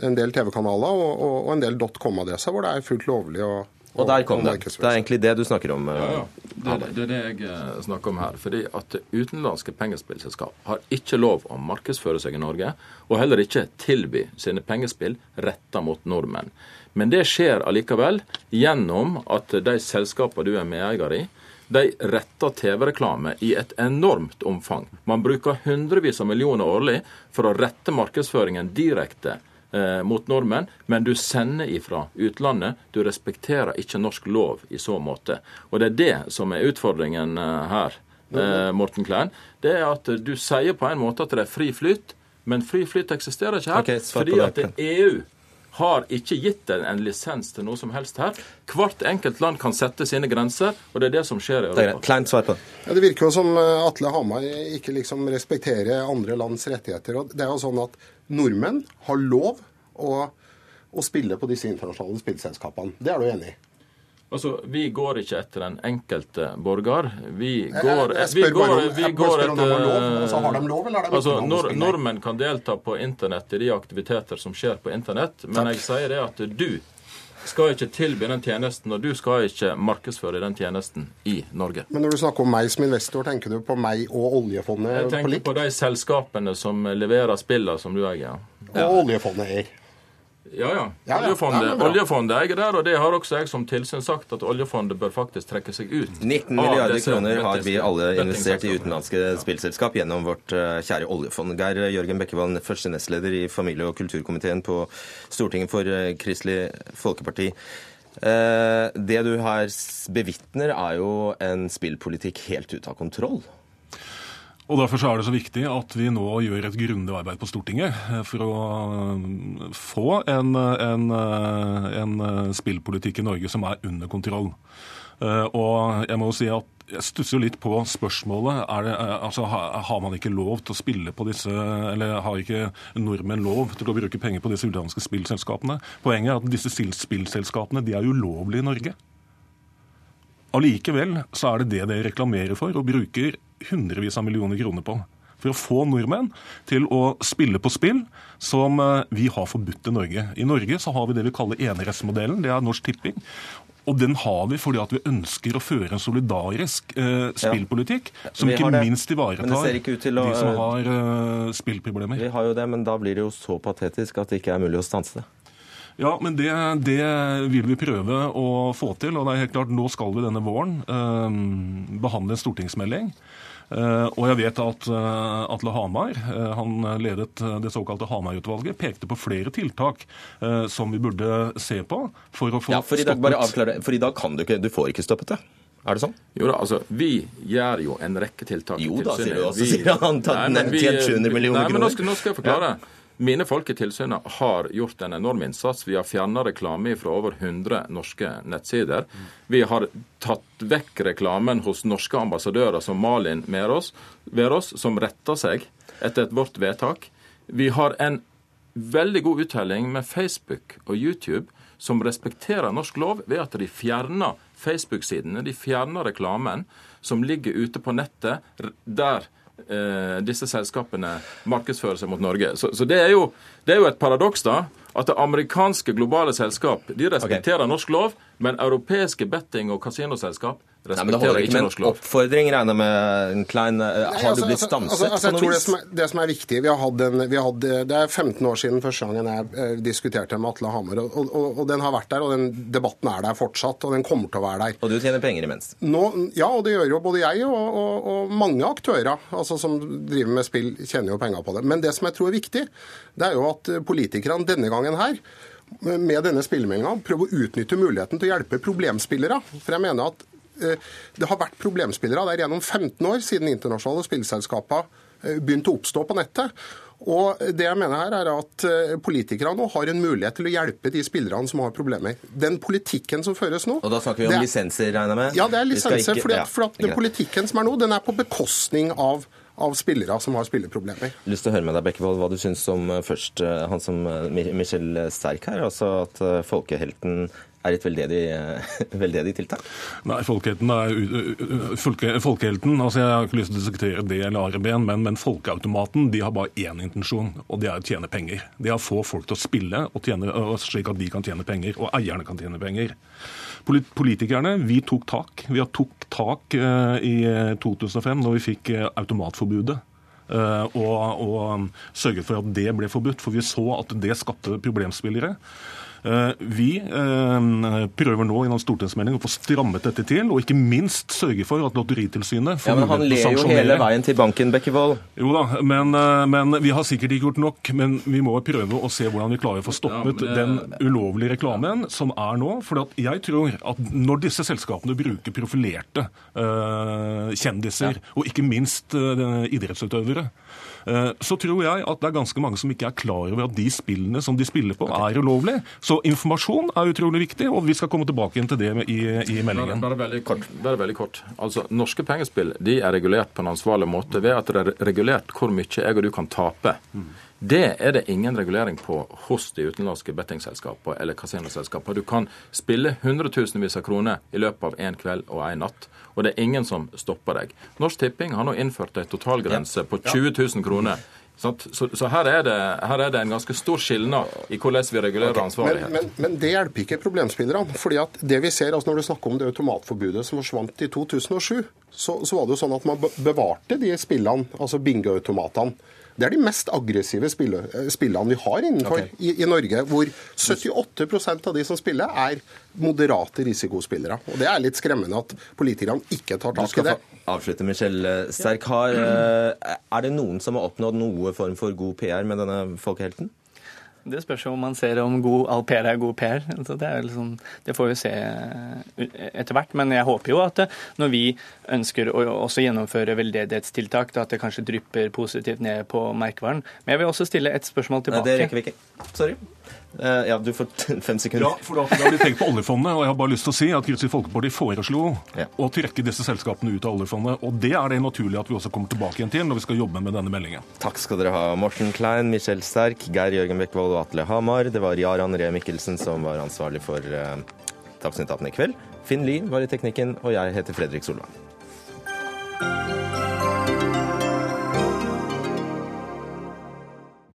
en del TV-kanaler og, og, og en del .com-adresser, hvor det er fullt lovlig å Og der kom det. Det er egentlig det du snakker om. eh, Ja, ja. Det, det, det er det jeg eh, snakker om her. fordi at Utenlandske pengespillselskap har ikke lov å markedsføre seg i Norge, og heller ikke tilby sine pengespill retta mot nordmenn. Men det skjer allikevel gjennom at de selskapene du er medeier i, de retter TV-reklame i et enormt omfang. Man bruker hundrevis av millioner årlig for å rette markedsføringen direkte eh, mot nordmenn, men du sender ifra utlandet. Du respekterer ikke norsk lov i så måte. Og det er det som er utfordringen eh, her, eh, Morten Klein. Det er at du sier på en måte at det er fri flyt, men fri flyt eksisterer ikke her. Okay, fordi at det EU har ikke gitt en, en lisens til noe som helst her. Hvert enkelt land kan sette sine grenser, og det er det som skjer i. Europa. Ja, Det virker jo som eh, Atle Hamar ikke liksom respekterer andre lands rettigheter. og Det er jo sånn at nordmenn har lov å, å spille på disse internasjonale spillselskapene. Det er du enig i? Altså, Vi går ikke etter den enkelte borger. Vi Jeg- går, jeg vi går, vi går etter Altså, de altså, lov nor? Nordmenn kan delta på internett i de aktiviteter som skjer på internett, men jeg sier det at du skal ikke tilby den tjenesten, og du skal ikke markedsføre den tjenesten i Norge. Men når du snakker om meg som investor, tenker du på meg og oljefondet Jeg på tenker likt? på de selskapene som leverer spillene som du eier. Og oljefondet eier. Ja, ja. Ja, ja. Oljefondet, Ja, oljefondet eier der, og det har også jeg som tilsyn sagt at oljefondet bør faktisk trekke seg ut. 19 milliarder kroner har vi alle investert i utenlandske spillselskap gjennom vårt eh, kjære oljefond. Geir Jørgen Bekkevold, første nestleder i familie- og kulturkomiteen på Stortinget for eh, Kristelig Folkeparti. Eh, Det du her bevitner, er jo en spillpolitikk helt ute av kontroll. Og Derfor så er det så viktig at vi nå gjør et grundig arbeid på Stortinget eh, for å eh, få en, en, eh, en spillpolitikk i Norge som er under kontroll. Og jeg må jo si at jeg stusser jo litt på spørsmålet. Det, altså, har man ikke lov til å spille på disse Eller har ikke nordmenn lov til å bruke penger på disse utenlandske spillselskapene? Poenget er at disse spillselskapene de er ulovlige i Norge. Allikevel så er det det dere reklamerer for og bruker hundrevis av millioner kroner på. For å få nordmenn til å spille på spill som eh, vi har forbudt i Norge. I Norge så har vi det vi kaller enerettsmodellen. Det er Norsk Tipping. Og den har vi fordi at vi ønsker å føre en solidarisk eh, spillpolitikk som ikke minst ivaretar ikke å- de som har eh, spillproblemer. Vi har jo det, men da blir det jo så patetisk at det ikke er mulig å stanse det. Ja, men det, det vil vi prøve å få til. Og det er helt klart, nå skal vi denne våren eh, behandle en stortingsmelding. Eh, og jeg vet at eh, Atle Hamar, eh, han ledet det såkalte Hamar-utvalget, pekte på flere tiltak som vi burde se på for å få Ja, for i dag, bare avklare, for i dag kan du ikke, du får ikke stoppet det. Er det sånn? Jo da, altså, Vi gjør jo en rekke tiltak. Jo da, tilsynet. sier du, også, Vi- sier han tatt Nei, men ned vi- 700 millioner Nei, men nå skal, nå skal jeg forklare. Mine folk i tilsynet har gjort en enorm innsats. Vi har fjerna reklame fra over 100 norske nettsider. Vi har tatt vekk reklamen hos norske ambassadører som Malin Verås, som retter seg etter et vårt vedtak. Vi har en veldig god uttelling med Facebook og YouTube som respekterer norsk lov ved at de fjerner Facebook-sidene, de fjerner reklamen som ligger ute på nettet der disse selskapene markedsfører seg mot Norge. Så, så det, er jo, det er jo et paradoks da, at det amerikanske globale selskap de respekterer norsk lov, men europeiske betting- og kasinoselskap Nei, men Det holder respekterer ikke ikke med norsk en lov. oppfordring, regner med. En klein, eh, har altså, du blitt altså, stanset altså, altså, på jeg noe tror det som, er, det som er viktig vi har hatt en, vi har hatt, Det er 15 år siden første gangen jeg eh, diskuterte med Atle Hamar. Og, og, og den har vært der, og den debatten er der fortsatt. Og den kommer til å være der. Og du tjener penger imens? Nå, ja, og det gjør jo både jeg og, og, og mange aktører altså, som driver med spill, tjener jo penger på det. Men det som jeg tror er viktig, det er jo at eh, politikerne denne gangen her med denne spillemeldinga prøver å utnytte muligheten til å hjelpe problemspillere. For jeg mener at eh, det har vært problemspillere der gjennom 15 år siden internasjonale spillselskaper eh, begynte å oppstå på nettet. Og det jeg mener her er at Politikerne Politikere nå har en mulighet til å hjelpe de spillerne som har problemer. Den politikken som føres nå Og da snakker vi om er- lisenser, regner jeg med? ja, det er lisenser. ikke- fordi ja, for at den politikken som er nå, den er på bekostning av, av spillere som har spilleproblemer. lyst til å høre med deg, Bekkevold, hva du syns om eh, først eh, han som eh, Michel Sterk her, altså at eh, folkehelten er et veldedig, eh, veldedig tiltak? Nei, folkehelten er folke, Folkehelten altså Jeg har ikke lyst til å diskutere det eller ARB-en, men, men Folkeautomaten de har bare én intensjon, og det er å tjene penger. Det å få folk til å spille, tjene, slik at de kan tjene penger, og eierne kan tjene penger. Politikerne vi tok tak. Vi har tok tak eh, i eh, 2005 når vi fikk eh, automatforbudet. eh, og, og sørget for at det ble forbudt, for vi så at det skapte problemspillere. Eh, Vi eh, prøver nå gjennom stortingsmelding å få strammet dette til, og ikke minst sørge for at Lotteritilsynet får Ja, men Han ler jo hele veien til banken, Bekkevold. Jo da, men, eh, men vi har sikkert ikke gjort nok. Men vi må prøve å se hvordan vi klarer å få stoppet Ja, den ulovlige reklamen som er nå. For jeg tror at når disse selskapene bruker profilerte eh, kjendiser, og ikke minst eh, idrettsutøvere, eh, så tror jeg at det er ganske mange som ikke er klar over at de spillene som de spiller på, er ulovlige. Så informasjon er utrolig viktig, og vi skal komme tilbake igjen til det i, i meldingen. Bare, bare, veldig kort, bare veldig kort. Altså, Norske pengespill de er regulert på en ansvarlig måte ved at det er regulert hvor mye jeg og du kan tape. Det er det ingen regulering på hos de utenlandske bettingselskapene eller kasinoselskapene. Du kan spille hundretusenvis av kroner i løpet av én kveld og én natt, og det er ingen som stopper deg. Norsk Tipping har nå innført en totalgrense på 20 000 kroner. Så, så her, er det, her er det en ganske stor skilnad i hvordan vi regulerer okay. ansvarlighet. men, men det hjelper ikke problemspillerne. fordi at det vi ser, altså Når du snakker om det automatforbudet som forsvant i 2007, så, så var det jo sånn at man bevarte de spillene, altså bingoautomatene, Det er de mest aggressive spille, eh, spillene vi har innenfor okay. i, i Norge, hvor 78% av de som spiller, er moderate risikospillere. Og Det er litt skremmende at politikerne ikke tar tak i det. avslutte, Michelle Sterk. Har, eh, er det noen som har oppnådd noe form for god PR med denne folkehelten? Det spørs jo om man ser om god au pair er god PR. Så det, er liksom, det får vi se eh, etter hvert. Men jeg håper jo at når vi ønsker å også gjennomføre veldedighetstiltak, at det kanskje drypper positivt ned på merkevaren. Men jeg vil også stille et spørsmål tilbake. Nei, det rekker vi ikke. Sorry. Eh, ja, du får fem sekunder. Ja, for da, da har de tenkt på oljefondet, og jeg har bare lyst til å si at Kristelig Folkeparti foreslo å trekke disse selskapene ut av oljefondet, og det er det naturlig at vi også kommer tilbake igjen til når vi skal jobbe med denne meldingen. Takk skal dere ha, Morten Klein, Michel Sterk, Geir Jørgen Bekkevold og Atle Hamar. Det var Jaran Ree Mikkelsen som var ansvarlig for uh, Dagsnytt 18 i kveld. Finn Lie var i teknikken, og jeg heter Fredrik Solvang.